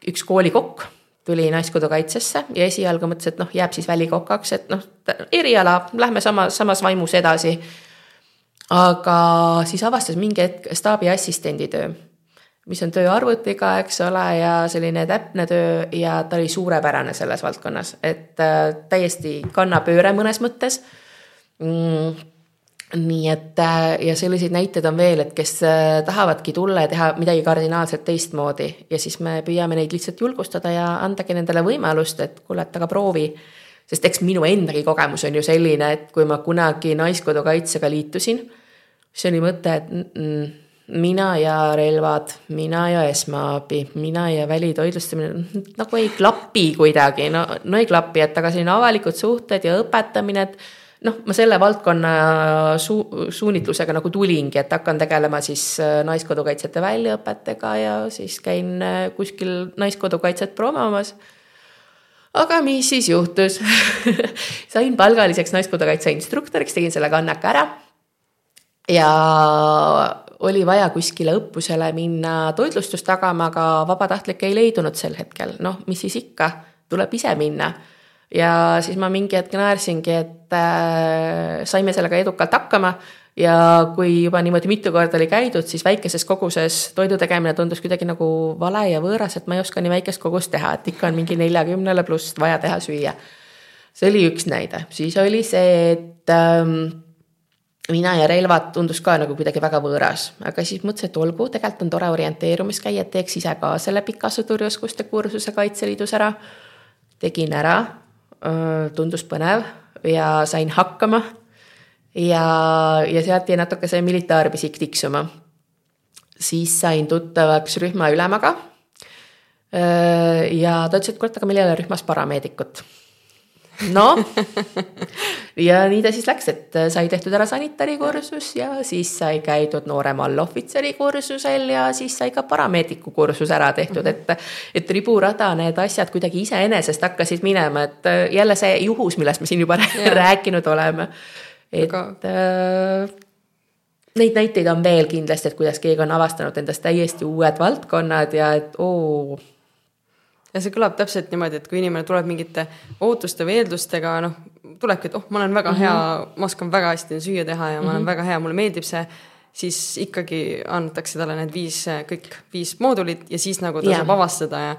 Speaker 2: üks koolikokk tuli Naiskodukaitsesse ja esialgu mõtles, et noh, jääb siis välikokaks, et noh, eriala, lähme sama, samas vaimus edasi. aga siis avastas mingi hetk staabi assistendi töö mis on töö arvutiga, eks ole, ja selline täpne töö ja ta oli suurepärane selles valdkonnas, et äh, täiesti kannapööre mõnes mõttes mm nii et äh, ja selliseid näiteid on veel, et kes äh, tahavadki tulla ja teha midagi kardinaalselt teistmoodi ja siis me püüame neid lihtsalt julgustada ja andagi nendele võimalust, et kuule, et aga proovi. sest eks minu endagi kogemus on ju selline, et kui ma kunagi Naiskodukaitsega liitusin, siis oli mõte, et mm, mina ja relvad, mina ja esmaabi, mina ja välitoitlustamine nagu ei klapi kuidagi, no, no ei klapi, et aga selline avalikud suhted ja õpetamine, et noh, ma selle valdkonna su-, suunitlusega nagu tulingi, et hakkan tegelema siis äh, naiskodukaitsjate väljaõpetega ja siis käin äh, kuskil naiskodukaitset promomas. aga mis siis juhtus sain palgaliseks naiskodukaitse instruktoriks, tegin selle kannaka ära. ja oli vaja kuskile õppusele minna toitlustust tagama, aga vabatahtlikke ei leidunud sel hetkel, noh, mis siis ikka, tuleb ise minna. Ja siis ma mingi hetk naersingi, et äh, saime sellega edukalt hakkama ja kui juba niimoodi mitu korda oli käidud, siis väikeses koguses toidu tegemine tundus kuidagi nagu vale ja võõras, et ma ei oska nii väikest kogust teha, et ikka on mingi neljakümnele pluss vaja teha süüa. see oli üks näide, siis oli see, et ähm, mina ja relvad tundus ka nagu kuidagi väga võõras, aga siis mõtlesin, et olgu, tegelikult on tore orienteerumis käia, et teeks ise ka selle pika sõdurioskuste kursuse Kaitseliidus ära. tegin ära tundus põnev ja sain hakkama. ja, ja sealt jäi natuke see militaarpisik tiksuma. siis sain tuttavaks rühma ülemaga. ja ta ütles, et kurat, aga meil ei ole rühmas parameedikut noh, ja nii ta siis läks, et sai tehtud ära sanitari kursus ja siis sai käidud noorema allohvitseri kursusel ja siis sai ka parameediku kursus ära tehtud et. et riburada need asjad kuidagi iseenesest hakkasid minema, et jälle see juhus, millest me siin juba yeah. rääkinud oleme. et Aga... äh, neid näiteid on veel kindlasti, et kuidas keegi on avastanud endast täiesti uued valdkonnad ja et oo
Speaker 1: ja see kõlab täpselt niimoodi, et kui inimene tuleb mingite ootuste või eeldustega, noh, tulebki, et oh, ma olen väga mm -hmm. hea, ma oskan väga hästi süüa teha ja ma mm -hmm. olen mhm. väga hea, mulle meeldib see, siis ikkagi antakse talle need viis, kõik viis moodulit ja siis nagu ta yeah. saab avastada ja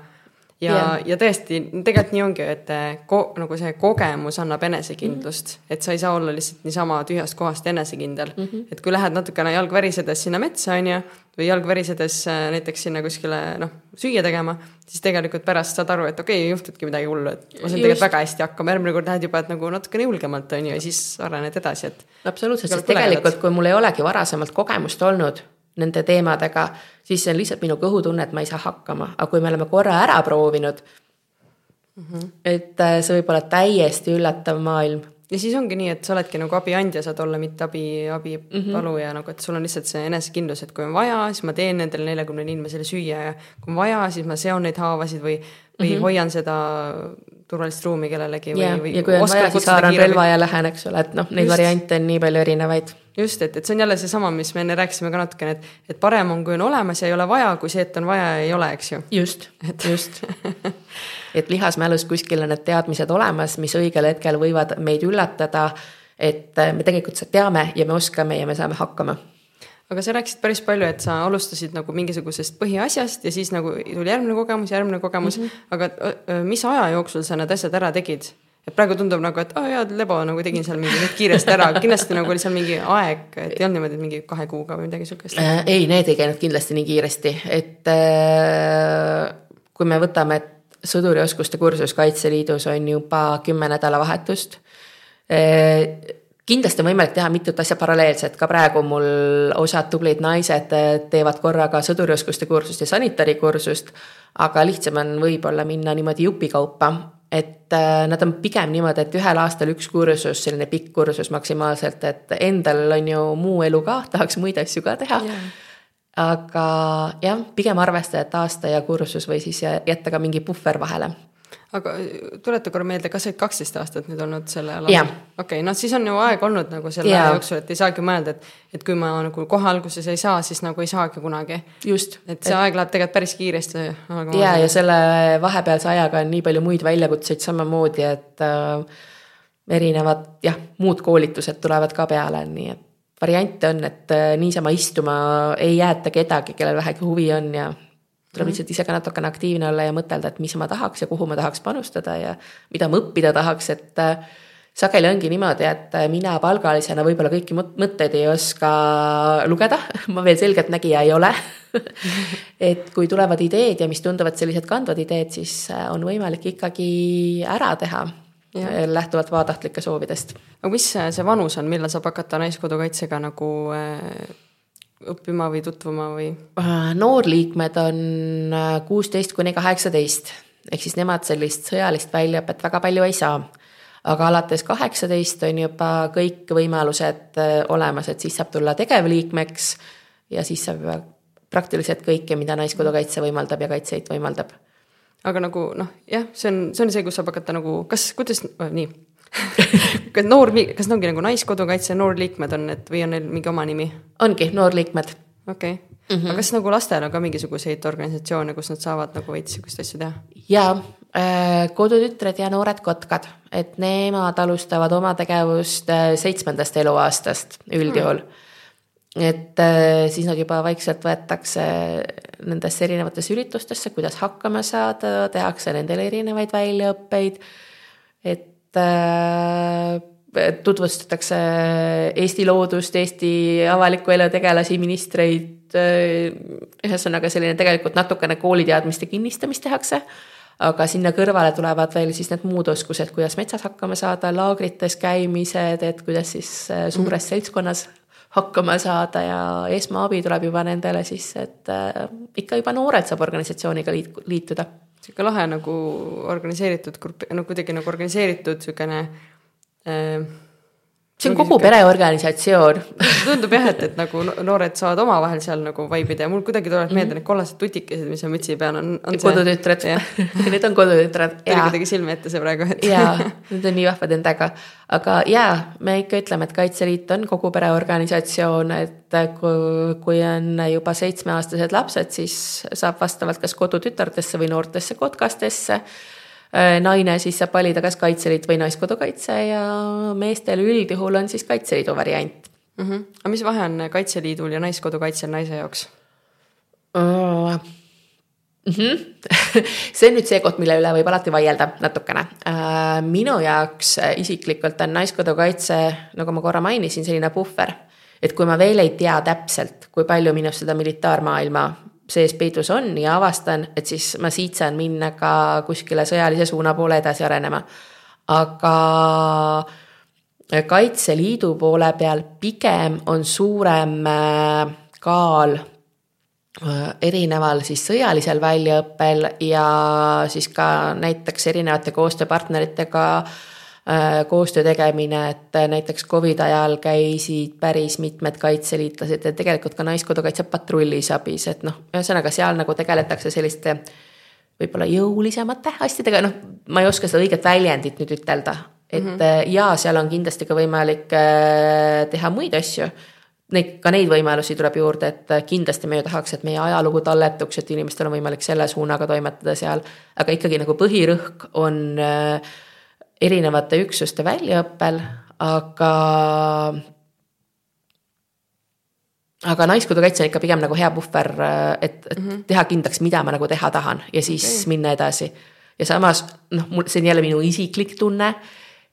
Speaker 1: ja yeah., ja tõesti, tegelikult nii ongi, et ko, nagu see kogemus annab enesekindlust mm, -hmm. et sa ei saa olla lihtsalt niisama tühjast kohast enesekindel mm. -hmm. et kui lähed natukene jalg värisedes sinna metsa, on ju, või jalg värisedes äh, näiteks sinna kuskile noh, süüa tegema, siis tegelikult pärast saad aru, et okei okay,, ei juhtudki midagi hullu, et ma sain tegelikult väga hästi hakkama, järgmine kord lähed juba, et nagu natukene julgemalt, on ju, ja siis arened edasi, et.
Speaker 2: absoluutselt, sest tegelikult, kui mul ei olegi varasemalt kogemust olnud nende teemadega, siis see on lihtsalt minu kõhutunne, et ma ei saa hakkama, aga kui me oleme korra ära proovinud mm, -hmm. et äh, see võib olla täiesti üllatav maailm.
Speaker 1: ja siis ongi nii, et sa oledki nagu abiandja saad olla, mitte abi, abipaluja mm -hmm. nagu, et sul on lihtsalt see enesekindlus, et kui on vaja, siis ma teen nendele neljakümnele inimesele süüa ja kui on vaja, siis ma seon neid haavasid või, või mm -hmm. hoian seda turvalist ruumi kellelegi või,
Speaker 2: või. ja kui on vaja, siis haaran relva ja lähen, eks ole, et noh, neid Just. variante on nii palju erinevaid
Speaker 1: just, et, et see on jälle seesama, mis me enne rääkisime ka natukene, et, et parem on, kui on olemas ja ei ole vaja, kui see, et on vaja ja ei ole, eks ju.
Speaker 2: just et... just et lihasmälus kuskil on need teadmised olemas, mis õigel hetkel võivad meid üllatada. et me tegelikult teame ja me oskame ja me saame hakkama
Speaker 1: aga sa rääkisid päris palju, et sa alustasid nagu mingisugusest põhiasjast ja siis nagu tuli järgmine kogemus, järgmine kogemus mm, -hmm. aga mis aja jooksul sa need asjad ära tegid? Et praegu tundub nagu, et aa oh, jaa, lebo nagu tegin seal mingi nüüd kiiresti ära, kindlasti nagu oli seal mingi aeg, et ei olnud niimoodi, et mingi kahe kuuga või midagi sihukest
Speaker 2: äh,? ei, need ei käinud kindlasti nii kiiresti, et äh, kui me võtame, et sõdurioskuste kursus Kaitseliidus on juba kümme nädalavahetust äh,. kindlasti on võimalik teha mitut asja paralleelselt, ka praegu mul osad tublid naised teevad korraga sõdurioskuste kursust ja sanitari-kursust, aga lihtsam on võib-olla minna niimoodi jupikaupa et äh, nad on pigem niimoodi, et ühel aastal üks kursus, selline pikk kursus maksimaalselt, et endal on ju muu elu ka, tahaks muid asju ka teha yeah. aga jah, pigem arvestada, et aasta ja kursus või siis jätta ka mingi puhver vahele
Speaker 1: aga äh, tuleta korra meelde, kas sa oled kaksteist aastat nüüd olnud selle alal? okei okay,, noh siis on ju aeg olnud nagu selle aja jooksul, et ei saagi mõelda, et, et kui ma nagu kohe alguses ei saa, siis nagu ei saagi kunagi.
Speaker 2: just.
Speaker 1: et see et... aeg läheb tegelikult päris kiiresti.
Speaker 2: ja, ja selle vahepealse ajaga on nii palju muid väljakutseid samamoodi, et äh, erinevad jah, muud koolitused tulevad ka peale, nii et variante on, et äh, niisama istuma ei jäeta kedagi, kellel vähegi huvi on ja tuleb
Speaker 1: Mhm.
Speaker 2: lihtsalt ise ka natukene aktiivne olla ja mõtelda, et mis ma tahaks ja kuhu ma tahaks panustada ja mida ma õppida tahaks, et äh, sageli ongi niimoodi, et äh, mina palgalisena võib-olla kõiki mõt- mõtteid ei oska lugeda, ma veel selgeltnägija ei ole et kui tulevad ideed ja mis tunduvad sellised kandvad ideed, siis äh, on võimalik ikkagi ära teha äh, lähtuvalt vabatahtlike soovidest.
Speaker 1: aga mis see vanus on, millal saab hakata Naiskodukaitsega nagu õppima või tutvuma või?
Speaker 2: Äh, noorliikmed on äh, kuusteist kuni kaheksateist, ehk siis nemad sellist sõjalist väljaõpet väga palju ei saa. aga alates kaheksateist on juba kõik võimalused äh, olemas, et siis saab tulla tegevliikmeks ja siis saab praktiliselt kõike, mida Naiskodukaitse võimaldab ja Kaitseliit võimaldab.
Speaker 1: aga nagu noh, jah, see on, see on see, kus saab hakata nagu, kas, kuidas äh,, nii kas noor, kas ongi nagu Naiskodukaitse noorliikmed on need või on neil mingi oma nimi?
Speaker 2: ongi noorliikmed
Speaker 1: okei okay. mm, -hmm. aga kas nagu lastel on ka mingisuguseid organisatsioone, kus nad saavad nagu veits sihukest asju teha?
Speaker 2: ja äh, kodutütred ja noored kotkad, et nemad alustavad oma tegevust äh, seitsmendast eluaastast üldjuhul mm. et äh, siis nad juba vaikselt võetakse nendesse erinevatesse üritustesse, kuidas hakkama saada, tehakse nendele erinevaid väljaõppeid. et tutvustatakse Eesti loodust, Eesti avaliku elu tegelasi, ministreid. ühesõnaga selline tegelikult natukene kooliteadmiste kinnistamist tehakse aga sinna kõrvale tulevad veel siis need muud oskused, kuidas metsas hakkama saada, laagrites käimised, et kuidas siis äh, suures mm. seltskonnas hakkama saada ja esmaabi tuleb juba nendele siis, et äh, ikka juba noored saab organisatsiooniga liit, liituda.
Speaker 1: Sihuke lahe nagu organiseeritud grupp, no kuidagi nagu organiseeritud siukene äh,
Speaker 2: see on kogu pereorganisatsioon.
Speaker 1: tundub jah, et, et nagu noored saavad omavahel seal nagu vaibida ja mul kuidagi tulevad meelde need kollased tutikesed, mis on mütsi peal on, on.
Speaker 2: kodutütred, need on kodutütred.
Speaker 1: tuli kuidagi silme ette see praegu,
Speaker 2: et. jaa, need on nii vahvad endaga, aga jaa, me ikka ütleme, et Kaitseliit on kogu pereorganisatsioon, et kui, kui on juba seitsmeaastased lapsed, siis saab vastavalt kas kodutütardesse või noortesse kotkastesse naine siis saab valida kas Kaitseliit või Naiskodukaitse ja meestel üldjuhul on siis Kaitseliidu variant
Speaker 1: mm. -hmm. aga mis vahe on Kaitseliidul ja Naiskodukaitsel naise jaoks
Speaker 2: uh,? Mm -hmm. see on nüüd see koht, mille üle võib alati vaielda natukene uh,. minu jaoks isiklikult on Naiskodukaitse, nagu ma korra mainisin, selline puhver. et kui ma veel ei tea täpselt, kui palju minust seda militaarmaailma sees peidus on ja avastan, et siis ma siit saan minna ka kuskile sõjalise suuna poole edasi arenema. aga Kaitseliidu poole peal pigem on suurem kaal erineval siis sõjalisel väljaõppel ja siis ka näiteks erinevate koostööpartneritega koostöö tegemine, et näiteks Covidi ajal käisid päris mitmed kaitseliitlased ja tegelikult ka Naiskodukaitse patrullis abis, et noh, ühesõnaga seal nagu tegeletakse selliste võib-olla jõulisemate asjadega, noh, ma ei oska seda õiget väljendit nüüd ütelda, et mm -hmm. ja seal on kindlasti ka võimalik teha muid asju neid, ka neid võimalusi tuleb juurde, et kindlasti me ju tahaks, et meie ajalugu talletuks, et inimestel on võimalik selle suunaga toimetada seal. aga ikkagi nagu põhirõhk on äh, erinevate üksuste väljaõppel, aga. aga Naiskodukaitse on ikka pigem nagu hea puhver, et, et mm -hmm. teha kindlaks, mida ma nagu teha tahan ja siis okay. minna edasi. ja samas noh, mul, see on jälle minu isiklik tunne,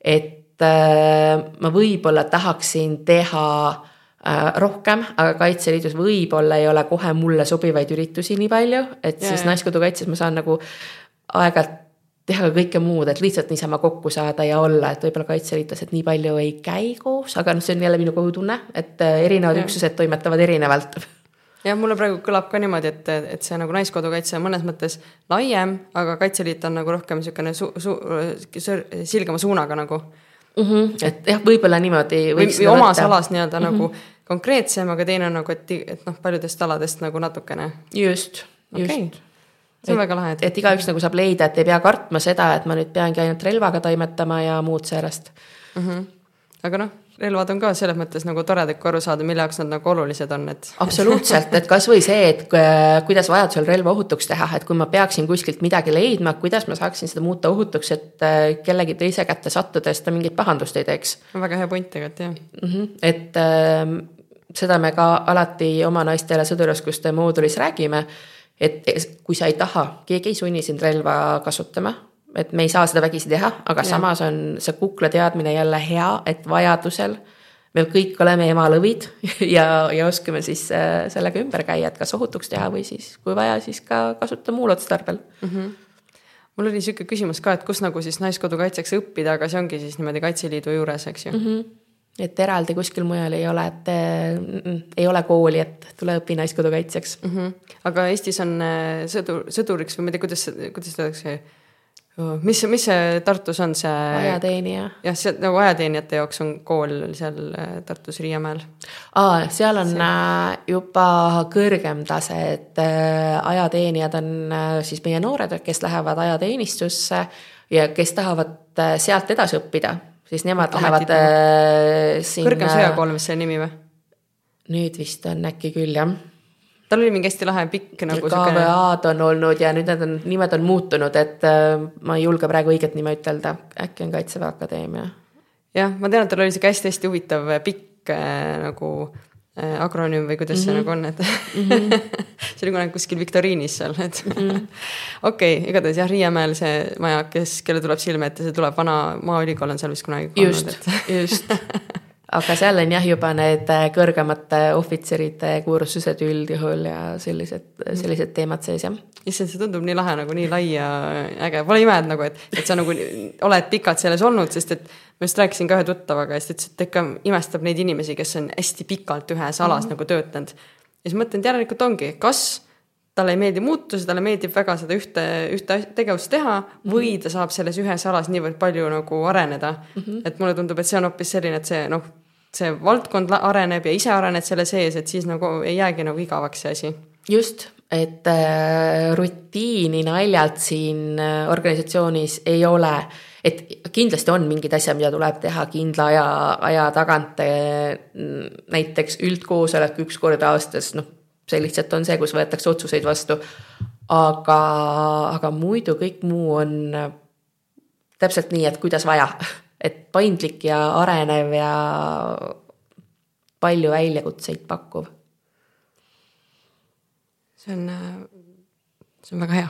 Speaker 2: et äh, ma võib-olla tahaksin teha rohkem, aga Kaitseliidus võib-olla ei ole kohe mulle sobivaid üritusi nii palju, et ja, siis Naiskodukaitses ma saan nagu aeg-ajalt teha ka kõike muud, et lihtsalt niisama kokku saada ja olla, et võib-olla kaitseliitlased nii palju ei käi koos, aga noh, see on jälle minu kodutunne, et erinevad ja. üksused toimetavad erinevalt.
Speaker 1: jah, mulle praegu kõlab ka niimoodi, et, et see nagu Naiskodukaitse on mõnes mõttes laiem, aga Kaitseliit on nagu rohkem niisugune su-, su-, silgema suunaga nagu
Speaker 2: mm. -hmm. et jah, võib-olla niimoodi.
Speaker 1: või, või omas alas nii-öelda mm -hmm. nagu konkreetsem, aga teine on nagu, et, et noh, paljudest aladest nagu natukene.
Speaker 2: just, just
Speaker 1: okay see on
Speaker 2: et,
Speaker 1: väga lahe.
Speaker 2: et, igaüks nagu saab leida, et ei pea kartma seda, et ma nüüd peangi ainult relvaga toimetama ja muud säärast
Speaker 1: mm. -hmm. aga noh, relvad on ka selles mõttes nagu toredad, kui aru saada, mille jaoks nad nagu olulised on, et.
Speaker 2: absoluutselt, et kasvõi see, et kuidas vajadusel relva ohutuks teha, et kui ma peaksin kuskilt midagi leidma, kuidas ma saaksin seda muuta ohutuks, et äh, kellegi teise kätte sattudes ta mingit pahandust ei teeks.
Speaker 1: väga hea point tegelikult jah
Speaker 2: mm. -hmm. et äh, seda me ka alati oma naistele sõduroskuste moodulis räägime, et kui sa ei taha, keegi ei sunni sind relva kasutama, et me ei saa seda vägisi teha, aga ja. samas on see kukla teadmine jälle hea, et vajadusel me kõik oleme emalõvid ja, ja oskame siis äh, sellega ümber käia, et kas ohutuks teha või siis, kui vaja, siis ka kasutada muul otstarbel mm. -hmm
Speaker 1: mul oli sihuke küsimus ka, et kus nagu siis naiskodukaitseks õppida, aga see ongi siis niimoodi Kaitseliidu juures, eks ju mm.
Speaker 2: -hmm et eraldi kuskil mujal ei ole, et mm, ei ole kooli, et tule õpi naiskodukaitsjaks
Speaker 1: mm. -hmm. aga Eestis on äh, sõdur, sõduriks või ma ei tea, kuidas, kuidas seda öeldakse mis, mis see Tartus on see?
Speaker 2: ajateenija.
Speaker 1: jah, see nagu ajateenijate jaoks on kool seal äh, Tartus Riiamäel.
Speaker 2: aa, seal on see. Äh, juba kõrgem tase, et äh, ajateenijad on siis meie noored, kes lähevad ajateenistusse ja kes tahavad sealt edasi õppida, siis nemad Ametid lähevad
Speaker 1: sinna. kõrgem sõjakool, mis see nimi või?
Speaker 2: nüüd vist on äkki küll jah
Speaker 1: tal oli mingi hästi lahe pikk nagu.
Speaker 2: KVA-d on olnud ja nüüd need on, nimed on muutunud, et äh, ma ei julge praegu õiget nime ütelda, äkki on Kaitseväe Akadeemia.
Speaker 1: jah, ma tean, et tal oli sihuke hästi-hästi huvitav äh, pikk äh, nagu äh, akronüüm või kuidas mm -hmm. see mhm. nagu on, et mm -hmm. see oli kunagi kuskil viktoriinis seal, et -hmm. okei igatahes jah, Riiemäel see maja, kes, kelle tuleb silme ette, see tuleb, vana maaülikool on seal vist kunagi.
Speaker 2: just, just aga seal on jah, juba need äh, kõrgemate ohvitseride kursused üldjuhul ja sellised, sellised teemad sees jah.
Speaker 1: issand, see tundub nii lahe nagu nii lai ja äge, pole ime, et nagu, et, et sa nagu oled pikalt selles olnud, sest et ma just rääkisin ka ühe tuttavaga ja siis ta ütles, et ikka imestab neid inimesi, kes on hästi pikalt ühes alas mm -hmm. nagu töötanud. ja siis mõtlen, et järelikult ongi, kas talle ei meeldi muutusi, talle meeldib väga seda ühte, ühte tegevust teha või mhm. ta saab selles ühes alas niivõrd palju nagu areneda mm. -hmm. et mulle tundub, et see on hoopis selline, et see noh see valdkond areneb ja ise arened selle sees, et siis nagu ei jäägi nagu igavaks see asi.
Speaker 2: just, et äh, rutiini naljalt siin äh, organisatsioonis ei ole, et kindlasti on mingid asjad, mida tuleb teha kindla aja, aja tagant äh,. näiteks üldkoosolek üks kord aastas, noh, see lihtsalt on see, kus võetakse otsuseid vastu. aga, aga muidu kõik muu on äh, täpselt nii, et kuidas vaja et paindlik ja arenev ja palju väljakutseid pakkuv.
Speaker 1: see on, see on väga hea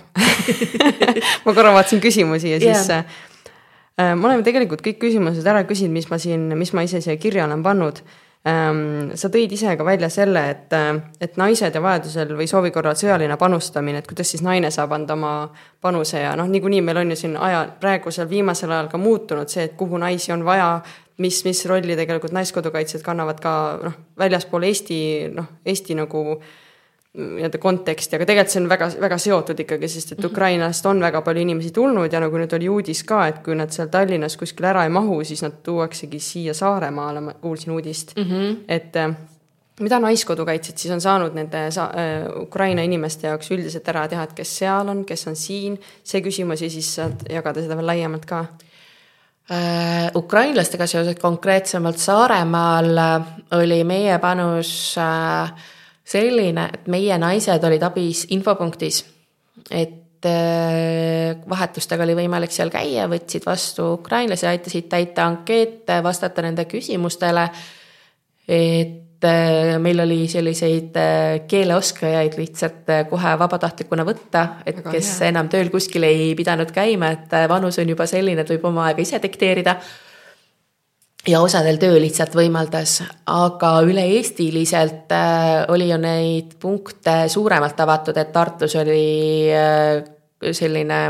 Speaker 1: ma korra vaatasin küsimusi ja siis yeah. äh, me oleme tegelikult kõik küsimused ära küsinud, mis ma siin, mis ma ise siia kirja olen pannud sa tõid ise ka välja selle, et, et naised ja vajadusel või soovi korral sõjaline panustamine, et kuidas siis naine saab anda oma panuse ja noh, niikuinii meil on ju siin aja, praegusel viimasel ajal ka muutunud see, et kuhu naisi on vaja, mis, mis rolli tegelikult naiskodukaitsjad kannavad ka noh, väljaspool Eesti, noh, Eesti nagu äh, nii-öelda konteksti, aga tegelikult see on väga, väga seotud ikkagi, sest et mhm. Ukrainast on väga palju inimesi tulnud ja nagu nüüd oli uudis ka, et kui nad seal Tallinnas kuskil ära ei mahu, siis nad tuuaksegi siia Saaremaale, ma kuulsin uudist mm, -hmm. et äh, mida naiskodukaitsjad siis on saanud nende sa äh, Ukraina inimeste jaoks üldiselt ära teha, et kes seal on, kes on siin, see küsimus ja siis saad jagada seda veel laiemalt ka
Speaker 2: äh,. ukrainlastega seoses konkreetsemalt Saaremaal äh, oli meie panus äh, selline, et meie naised olid abis infopunktis, et äh, vahetustega oli võimalik seal käia, võtsid vastu ukrainlasi, aitasid täita ankeete, vastata nende küsimustele. et äh, meil oli selliseid äh, keeleoskajaid lihtsalt kohe vabatahtlikuna võtta, et Väga kes hea. enam tööl kuskil ei pidanud käima, et vanus on juba selline, et võib oma aega ise dikteerida ja osadel töö lihtsalt võimaldas, aga üle-eestiliselt äh, oli ju neid punkte suuremalt avatud, et Tartus oli äh, selline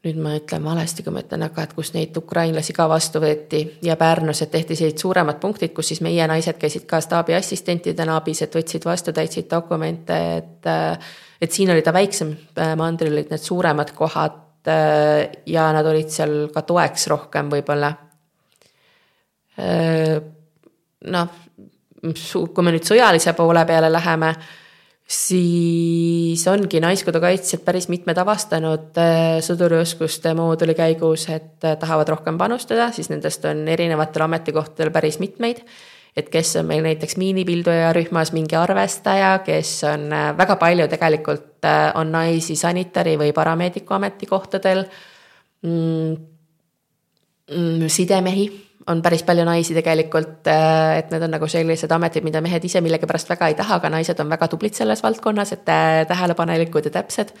Speaker 2: nüüd ma ütlen valesti, kui ma ütlen, aga et kus neid ukrainlasi ka vastu võeti ja Pärnus, et tehti sellised suuremad punktid, kus siis meie naised käisid ka staabiassistentidena abis, et võtsid vastu, täitsid dokumente, et äh, et siin oli ta väiksem, mandril olid need suuremad kohad ja nad olid seal ka toeks rohkem võib-olla noh, kui me nüüd sõjalise poole peale läheme, siis ongi Naiskodukaitsjad päris mitmed avastanud äh, sõdurioskuste mooduli käigus, et äh, tahavad rohkem panustada, siis nendest on erinevatel ametikohtadel päris mitmeid. et kes on meil näiteks miinipilduja rühmas mingi arvestaja, kes on väga palju tegelikult on naisi sanitari või parameediku ametikohtadel mm,. Mm, sidemehi on päris palju naisi tegelikult, et need on nagu sellised ametid, mida mehed ise millegipärast väga ei taha, aga naised on väga tublid selles valdkonnas, et tähelepanelikud ja täpsed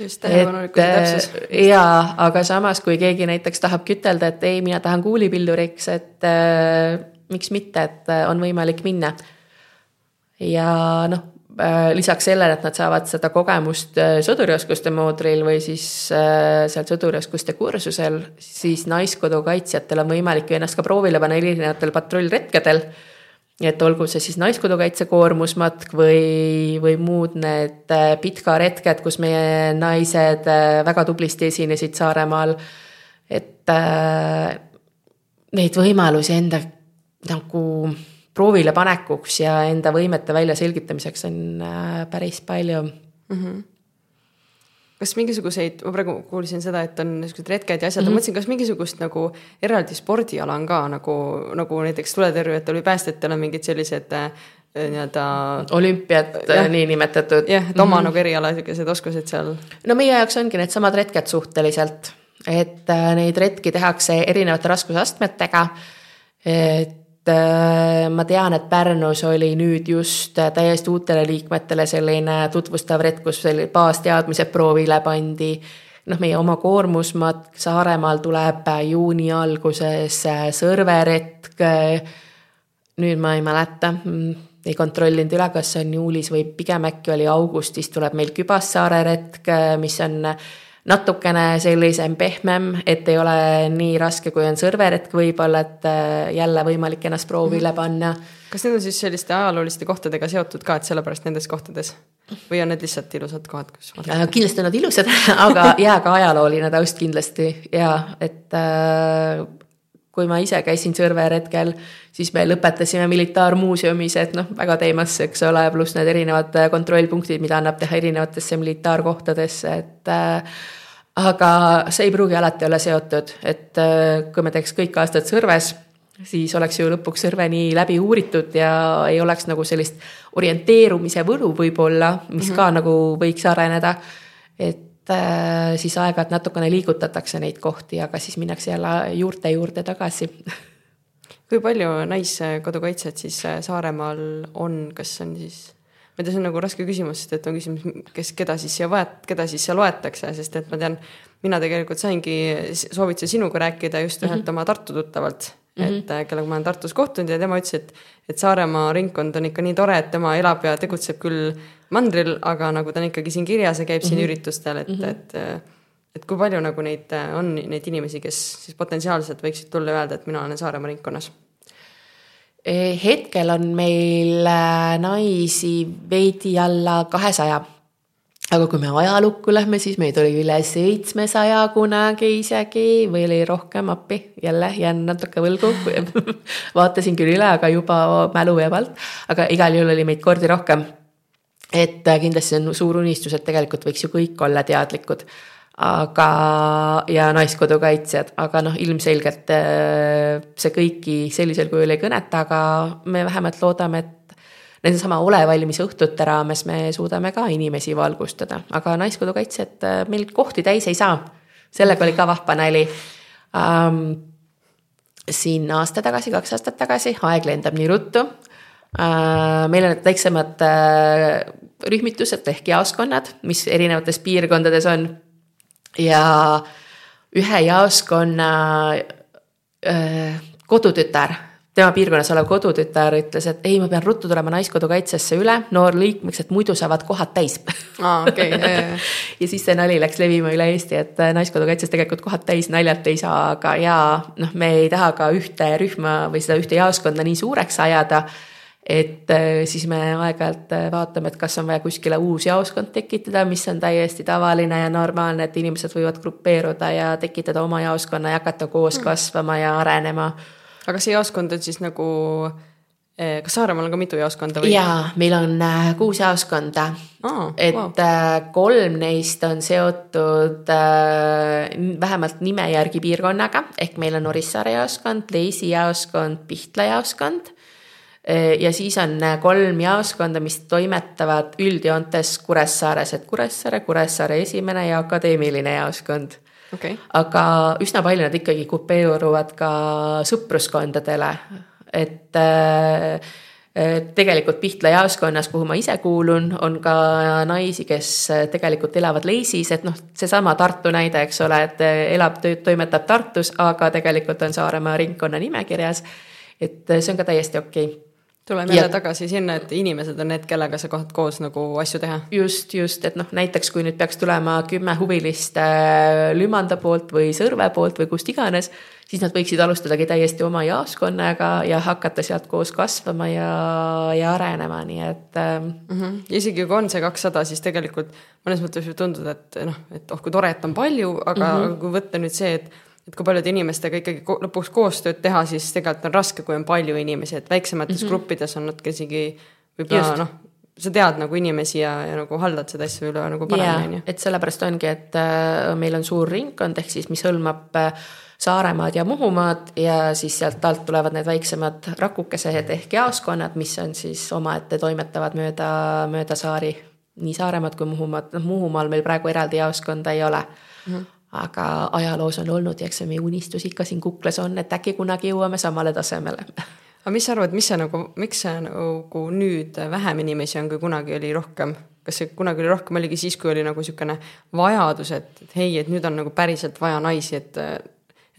Speaker 1: just tähelepanelikkuse täpsus.
Speaker 2: jaa, aga samas, kui keegi näiteks tahab kütelda, et ei, mina tahan kuulipilduriks, et äh, miks mitte, et äh, on võimalik minna. ja noh äh,, lisaks sellele, et nad saavad seda kogemust äh, sõdurioskuste moodulil või siis äh, seal sõdurioskuste kursusel, siis Naiskodukaitsjatel on võimalik ju ennast ka proovile panna erinevatel patrullretkedel et olgu see siis Naiskodukaitse koormusmatk või, või muud need äh, pitkaretked, kus meie naised äh, väga tublisti esinesid Saaremaal. et äh, neid võimalusi enda nagu proovile panekuks ja enda võimete väljaselgitamiseks on äh, päris palju mm. -hmm
Speaker 1: kas mingisuguseid, ma praegu kuulsin seda, et on niisugused retked ja asjad mm, -hmm. ma mõtlesin, kas mingisugust nagu eraldi spordiala on ka nagu, nagu näiteks tuletõrjujatel või päästjatel on mingid sellised äh, nii-öelda.
Speaker 2: olümpiad niinimetatud.
Speaker 1: jah, et oma mm -hmm. nagu eriala niisugused oskused seal.
Speaker 2: no meie jaoks ongi needsamad retked suhteliselt, et äh, neid retki tehakse erinevate raskusastmetega. et Äh, ma tean, et Pärnus oli nüüd just äh, täiesti uutele liikmetele selline tutvustav retk, kus baasteadmised proovile pandi. noh, meie oma koormusmatk Saaremaal tuleb äh, juuni alguses Sõrve retk. nüüd ma ei mäleta, mm, ei kontrollinud üle, kas see on juulis või pigem äkki oli augustis tuleb meil Kübassaare retk, mis on natukene sellisem pehmem, et ei ole nii raske, kui on sõrveretk võib-olla, et äh, jälle võimalik ennast proovile panna.
Speaker 1: kas need on siis selliste ajalooliste kohtadega seotud ka, et sellepärast nendes kohtades või on need lihtsalt ilusad kohad, kus?
Speaker 2: Äh, kindlasti on nad ilusad, aga jaa, ka ajalooline taust kindlasti ja et äh, kui ma ise käisin Sõrveretkel, siis me lõpetasime militaarmuuseumis, et noh, väga teemasse, eks ole, pluss need erinevad kontrollpunktid, mida annab teha erinevatesse militaarkohtadesse, et äh, aga see ei pruugi alati olla seotud, et äh, kui me teeks kõik aastad Sõrves, siis oleks ju lõpuks Sõrveni läbi uuritud ja ei oleks nagu sellist orienteerumise võlu võib-olla, mis mm -hmm. ka nagu võiks areneda. et Äh, siis aeg-ajalt natukene liigutatakse neid kohti, aga siis minnakse jälle juurte juurde tagasi.
Speaker 1: kui palju naiskodukaitsjad siis äh, Saaremaal on, kas on siis, ma ei tea, see on nagu raske küsimus, sest et on küsimus, kes, keda siis siia vaet-, keda siis siia loetakse, sest et ma tean, mina tegelikult saingi soovituse sinuga rääkida just ühelt mm -hmm. oma Tartu tuttavalt mm, -hmm. et äh, kellega ma olen Tartus kohtunud ja tema ütles, et, et Saaremaa ringkond on ikka nii tore, et tema elab ja tegutseb küll mandril, aga nagu ta on ikkagi siin kirjas ja käib mm -hmm. siin mhm. üritustel, et mm, -hmm. et et kui palju nagu neid on, neid inimesi, kes siis potentsiaalselt võiksid tulla ja öelda, et mina olen Saaremaa ringkonnas?
Speaker 2: E, hetkel on meil äh, naisi veidi alla kahesaja aga kui me ajalukku lähme, siis meid oli üle seitsmesaja kunagi isegi. Või oli rohkem appi, jälle jään natuke võlgu. Vaatasin küll üle, aga juba mälu jääb alt, aga igal juhul oli meid kordi rohkem. Et äh, kindlasti on suur unistus, et tegelikult võiks ju kõik olla teadlikud. aga, ja naiskodukaitsjad, aga noh, ilmselgelt äh, see kõiki sellisel kujul ei kõneta, aga me vähemalt loodame, et nendesama Ole valmis õhtute raames me suudame ka inimesi valgustada, aga naiskodukaitsjad äh, meil kohti täis ei saa. sellega oli ka vahva nali um, siin aasta tagasi, kaks aastat tagasi, aeg lendab nii ruttu Äh, meil on väiksemad äh, rühmitused ehk jaoskonnad, mis erinevates piirkondades on. ja ühe jaoskonna äh, kodutütar, tema piirkonnas olev kodutütar ütles, et ei, ma pean ruttu tulema Naiskodukaitsesse üle noorliikmeks, et muidu saavad kohad täis
Speaker 1: aa, okei,
Speaker 2: ja siis see nali läks levima üle Eesti, et Naiskodukaitses tegelikult kohad täis naljalt ei saa, aga jaa, noh, me ei taha ka ühte rühma või seda ühte jaoskonda nii suureks ajada et äh, siis me aeg-ajalt äh, vaatame, et kas on vaja kuskile uus jaoskond tekitada, mis on täiesti tavaline ja normaalne, et inimesed võivad grupeeruda ja tekitada oma jaoskonna ja hakata koos mm. kasvama ja arenema.
Speaker 1: Aga see jaoskond on siis nagu eh, kas Saaremaal on ka mitu jaoskonda
Speaker 2: või? jaa, meil on äh, kuus jaoskonda oh,. et wow. kolm neist on seotud vähemalt nime järgi piirkonnaga ehk meil on Orissaare jaoskond, Leisi jaoskond, Pihtla jaoskond ja siis on kolm jaoskonda, mis toimetavad üldjoontes Kuressaares, et Kuressaare, Kuressaare esimene ja akadeemiline jaoskond.
Speaker 1: okei,
Speaker 2: aga üsna palju nad ikkagi kupeeruvad ka sõpruskondadele, et äh, tegelikult Pihtla jaoskonnas, kuhu ma ise kuulun, on ka naisi, kes tegelikult elavad Leisis, et noh, seesama Tartu näide, eks ole, et elab, toimetab Tartus, aga tegelikult on Saaremaa ringkonna nimekirjas. et see on ka täiesti okei. okay
Speaker 1: tuleme jälle tagasi sinna, et inimesed on need, kellega sa kohad koos nagu asju teha.
Speaker 2: just, just, et noh, näiteks kui nüüd peaks tulema kümme huvilist äh, Lümanda poolt või Sõrve poolt või kust iganes, siis nad võiksid alustadagi täiesti oma jaoskonnaga ja hakata sealt koos kasvama ja, ja arenema, nii et ähm,
Speaker 1: mm. -hmm. isegi kui on see kakssada, siis tegelikult mõnes mõttes võib tunduda, et noh, et oh kui tore, et on palju, aga mm -hmm. kui võtta nüüd see, et et kui paljude inimestega ikkagi lõpuks koostööd teha, siis tegelikult on raske, kui on palju inimesi, et väiksemates mm -hmm. gruppides on natuke isegi võib-olla noh, sa tead nagu inimesi ja, ja nagu haldad seda asja üle nagu paremini, ju.
Speaker 2: et sellepärast ongi, et äh, meil on suur ringkond, ehk siis mis hõlmab äh, Saaremaad ja Muhumaad ja siis sealt alt tulevad need väiksemad rakukesed ehk jaoskonnad, mis on siis omaette toimetavad mööda, mööda saari. nii Saaremaad kui Muhumaad, noh Muhumaal meil praegu eraldi jaoskonda ei ole mm. -hmm aga ajaloos on olnud ja eks see meie unistus ikka siin kuklas on, et äkki kunagi jõuame samale tasemele.
Speaker 1: aga mis sa arvad, mis see nagu, miks see nagu nüüd vähem inimesi on, kui kunagi oli rohkem? kas see kunagi oli rohkem, oligi siis, kui oli nagu niisugune vajadus, et, et hei, et nüüd on nagu päriselt vaja naisi, et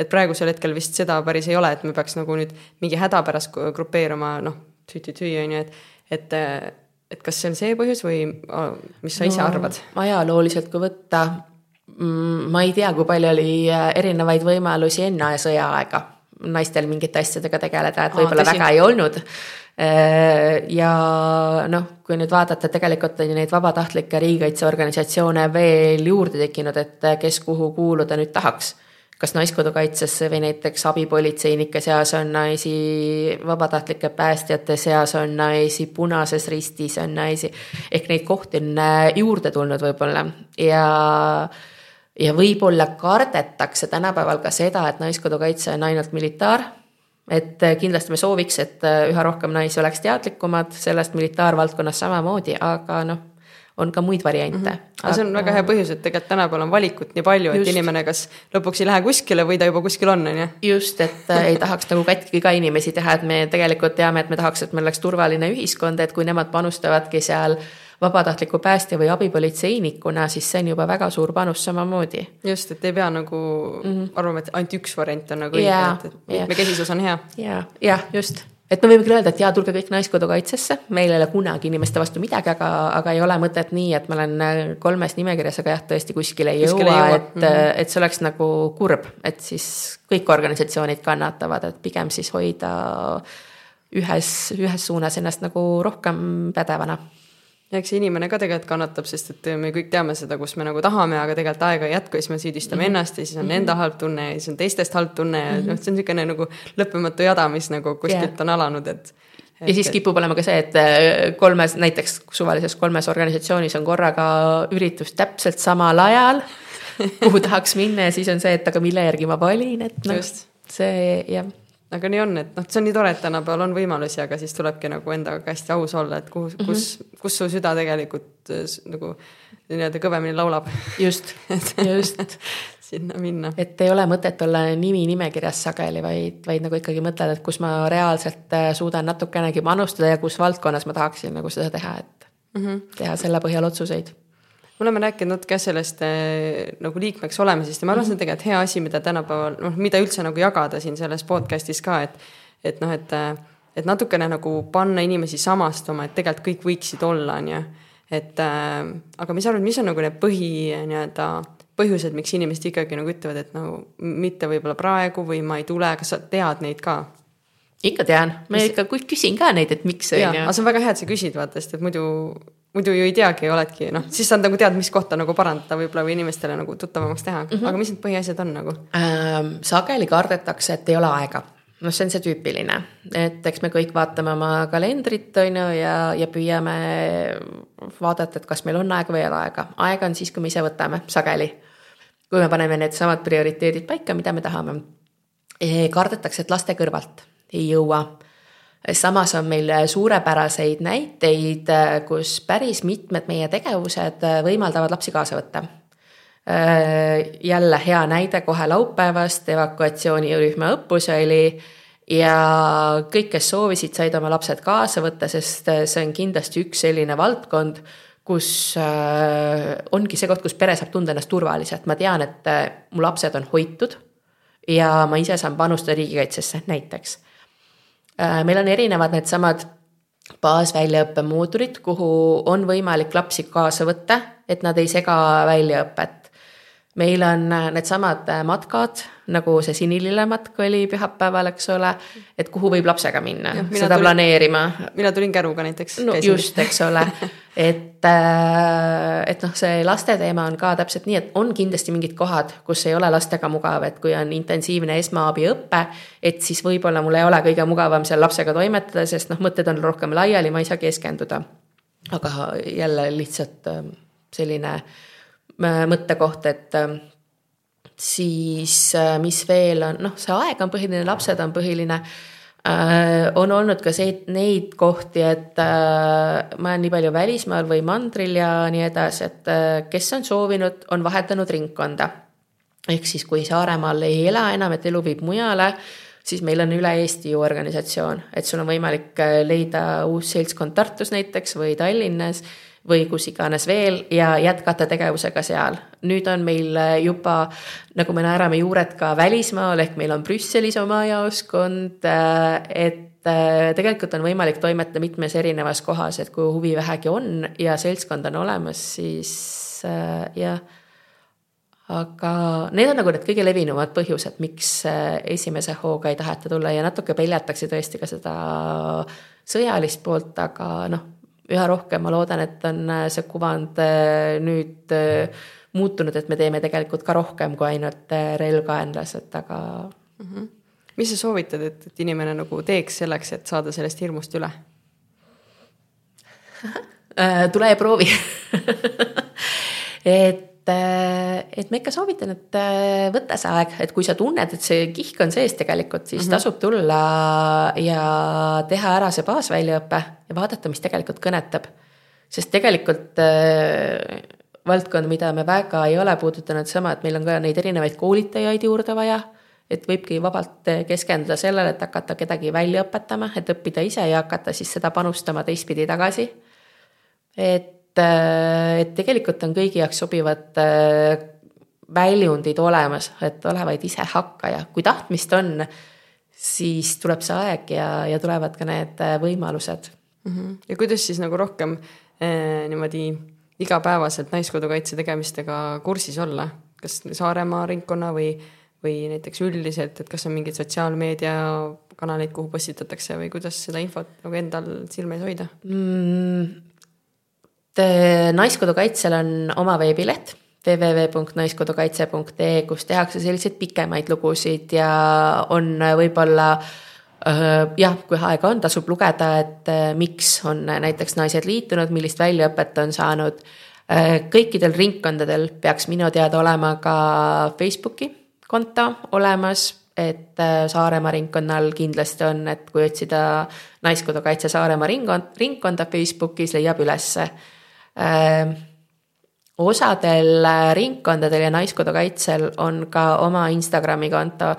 Speaker 1: et praegusel hetkel vist seda päris ei ole, et me peaks nagu nüüd mingi häda pärast grupeeruma, noh, tüü-tüü-tüü on ju, et, et et kas see on see põhjus või mis sa ise no, arvad?
Speaker 2: ajalooliselt, kui võtta ma ei tea, kui palju oli äh, erinevaid võimalusi enne sõjaaega naistel mingite asjadega tegeleda, et võib-olla väga ei olnud. Äh, ja noh, kui nüüd vaadata, tegelikult on ju neid vabatahtlikke riigikaitseorganisatsioone veel juurde tekkinud, et äh, kes kuhu kuuluda nüüd tahaks kas Naiskodukaitsesse või näiteks abipolitseinike seas on naisi, vabatahtlike päästjate seas on naisi, Punases Ristis on naisi. ehk neid kohti on juurde tulnud võib-olla ja ja võib-olla kardetakse tänapäeval ka seda, et Naiskodukaitse on ainult militaar. et äh, kindlasti me sooviks, et äh, üha rohkem naisi oleks teadlikumad sellest militaarvaldkonnas samamoodi, aga noh, on ka muid variante mm. -hmm.
Speaker 1: aga see on väga hea põhjus, et tegelikult tänapäeval on valikut nii palju, et inimene kas lõpuks ei lähe kuskile või ta juba kuskil on, on ju.
Speaker 2: just, et äh, ei tahaks nagu katki ka inimesi teha, et me tegelikult teame, et me tahaks, et meil oleks turvaline ühiskond, et kui nemad panustavadki seal vabatahtliku päästja või abipolitseinikuna, siis see on juba väga suur panus samamoodi.
Speaker 1: just, et ei pea nagu mm -hmm. arvama, et ainult üks variant on nagu õige, et, et mitmekesisus on hea.
Speaker 2: ja, jah, just et me võime küll öelda, et jaa, tulge kõik Naiskodukaitsesse, meil ei ole kunagi inimeste vastu midagi, aga, aga ei ole mõtet nii, et ma olen äh, kolmes nimekirjas, aga jah, tõesti kuskile ei kuskile jõua, et mm, -hmm. et see oleks nagu kurb, et siis kõik organisatsioonid kannatavad, et pigem siis hoida ühes, ühes suunas ennast nagu rohkem pädevana
Speaker 1: ja eks see inimene ka tegelikult kannatab, sest et me kõik teame seda, kus me nagu tahame, aga tegelikult aega ei jätku ja siis me süüdistame mm -hmm. ennast ja siis on mm -hmm. enda halb tunne ja siis on teistest halb tunne ja -hmm. noh, see on niisugune nagu lõppematu jada, mis nagu kuskilt yeah. on alanud, et
Speaker 2: et ja siis kipub olema ka see, et äh, kolmes, näiteks suvalises kolmes organisatsioonis on korraga üritus täpselt samal ajal, kuhu tahaks minna ja siis on see, et aga mille järgi ma valin, et noh, see jah
Speaker 1: aga nii on, et noh, see on nii tore, et tänapäeval on võimalusi, aga siis tulebki nagu endaga hästi aus olla, et kuhu mm, -hmm. kus, kus su süda tegelikult äh, nagu nii-öelda kõvemini laulab.
Speaker 2: just just
Speaker 1: sinna minna.
Speaker 2: et ei ole mõtet olla nimi nimekirjas sageli, vaid, vaid nagu ikkagi mõtled, et kus ma reaalselt äh, suudan natukenegi panustada ja kus valdkonnas ma tahaksin nagu seda teha, et mm -hmm. teha selle põhjal otsuseid
Speaker 1: me oleme rääkinud natuke sellest äh, nagu liikmeks olemisest ja ma arvan, see on tegelikult hea asi, mida tänapäeval noh, mida üldse nagu jagada siin selles podcast'is ka, et et noh, et et natukene nagu panna inimesi samastuma, et tegelikult kõik võiksid olla, on ju. et äh, aga mis sa arvad, mis on nagu need põhi nii-öelda põhjused, miks inimesed ikkagi nagu ütlevad, et nagu mitte võib-olla praegu või ma ei tule, kas sa tead neid ka?
Speaker 2: ikka tean, ma mis... ikka küsin ka neid, et miks
Speaker 1: aga see on väga hea, et sa küsid, vaata, sest et muidu muidu ju ei teagi, oledki noh, siis sa nagu tead, mis kohta nagu parandada võib-olla või inimestele nagu tuttavamaks teha mm, -hmm. aga mis need põhiasjad on nagu
Speaker 2: ähm,? sageli kardetakse, et ei ole aega. noh, see on see tüüpiline, et eks me kõik vaatame oma kalendrit, on ju, ja, ja püüame vaadata, et kas meil on aega või ei ole aega. aega on siis, kui me ise võtame, sageli. kui me paneme needsamad prioriteedid paika, mida me tahame. kardetakse, et laste kõrvalt ei jõua samas on meil suurepäraseid näiteid, kus päris mitmed meie tegevused võimaldavad lapsi kaasa võtta. jälle hea näide kohe laupäevast, evakuatsioonirühma õppus oli ja kõik, kes soovisid, said oma lapsed kaasa võtta, sest see on kindlasti üks selline valdkond, kus äh, ongi see koht, kus pere saab tunda ennast turvaliselt, ma tean, et äh, mu lapsed on hoitud ja ma ise saan panustada riigikaitsesse näiteks äh,. Meil on erinevad needsamad baasväljaõppe moodurid, kuhu on võimalik lapsi kaasa võtta, et nad ei sega väljaõpet. Meil on äh, needsamad äh, matkad, nagu see sinilille matk oli pühapäeval, eks ole, et kuhu võib lapsega minna, seda tulin, planeerima.
Speaker 1: mina tulin käruga näiteks.
Speaker 2: no käisin. just, eks ole, et, äh, et noh, see laste teema on ka täpselt nii, et on kindlasti mingid kohad, kus ei ole lastega mugav, et kui on intensiivne esmaabiõpe, et siis võib-olla mul ei ole kõige mugavam seal lapsega toimetada, sest noh, mõtted on rohkem laiali, ma ei saa keskenduda. aga jälle lihtsalt selline mõttekoht, et ähm, siis äh, mis veel on, noh, see aeg on põhiline, lapsed on põhiline äh,. on olnud ka see, neid kohti, et äh, ma olen nii palju välismaal või mandril ja nii edasi, et kes on soovinud, on vahetanud ringkonda. ehk siis, kui Saaremaal ei ela enam, et elu viib mujale, siis meil on üle Eesti ju organisatsioon, et sul on võimalik leida uus seltskond Tartus näiteks või Tallinnas või kus iganes veel ja jätkata tegevusega seal. nüüd on meil juba, nagu me naerame, juured ka välismaal, ehk meil on Brüsselis oma jaoskond, et äh, tegelikult on võimalik toimetada mitmes erinevas kohas, et kui huvi vähegi on ja seltskond on olemas, siis äh, jah aga need on nagu need kõige levinumad põhjused, miks äh, esimese hooga ei taheta tulla ja natuke peljatakse tõesti ka seda sõjalist poolt, aga noh üha rohkem ma loodan, et on äh, see kuvand äh, nüüd äh, muutunud, et me teeme tegelikult ka rohkem kui ainult relvkaenlased, aga mm.
Speaker 1: -hmm. mis sa soovitad, et, et inimene nagu teeks selleks, et saada sellest hirmust üle
Speaker 2: tule ja proovi et et, et ma ikka soovitan, et äh, võta see aeg, et kui sa tunned, et see kihk on sees tegelikult, siis mm -hmm. tasub tulla ja teha ära see baasväljaõpe ja vaadata, mis tegelikult kõnetab. sest tegelikult äh, valdkond, mida me väga ei ole puudutanud, sama, et meil on ka neid erinevaid koolitajaid juurde vaja et võibki vabalt keskenduda sellele, et hakata kedagi välja õpetama, et õppida ise ja hakata siis seda panustama teistpidi tagasi. et et tegelikult on kõigi jaoks sobivad äh, väljundid olemas, et ole vaid ise hakkaja, kui tahtmist on, siis tuleb see aeg ja, ja tulevad ka need äh, võimalused
Speaker 1: mm. -hmm. ja kuidas siis nagu rohkem eh, niimoodi igapäevaselt Naiskodukaitse tegemistega kursis olla, kas Saaremaa ringkonna või, või näiteks üldiselt, et kas on mingeid sotsiaalmeediakanaleid, kuhu postitatakse või kuidas seda infot nagu endal silme ees hoida
Speaker 2: mm,? Naiskodukaitsel on oma veebileht www.naiskodukaitse.ee, kus tehakse selliseid pikemaid lugusid ja on võib-olla jah, kui aega on, tasub lugeda, et miks on näiteks naised liitunud, millist väljaõpet on saanud. kõikidel ringkondadel peaks minu teada olema ka Facebooki konto olemas, et Saaremaa ringkonnal kindlasti on, et kui otsida Naiskodukaitse Saaremaa ringkond, ringkonda Facebookis leiab ülesse Äh, osadel äh, ringkondadel ja Naiskodukaitsel on ka oma Instagrami konto,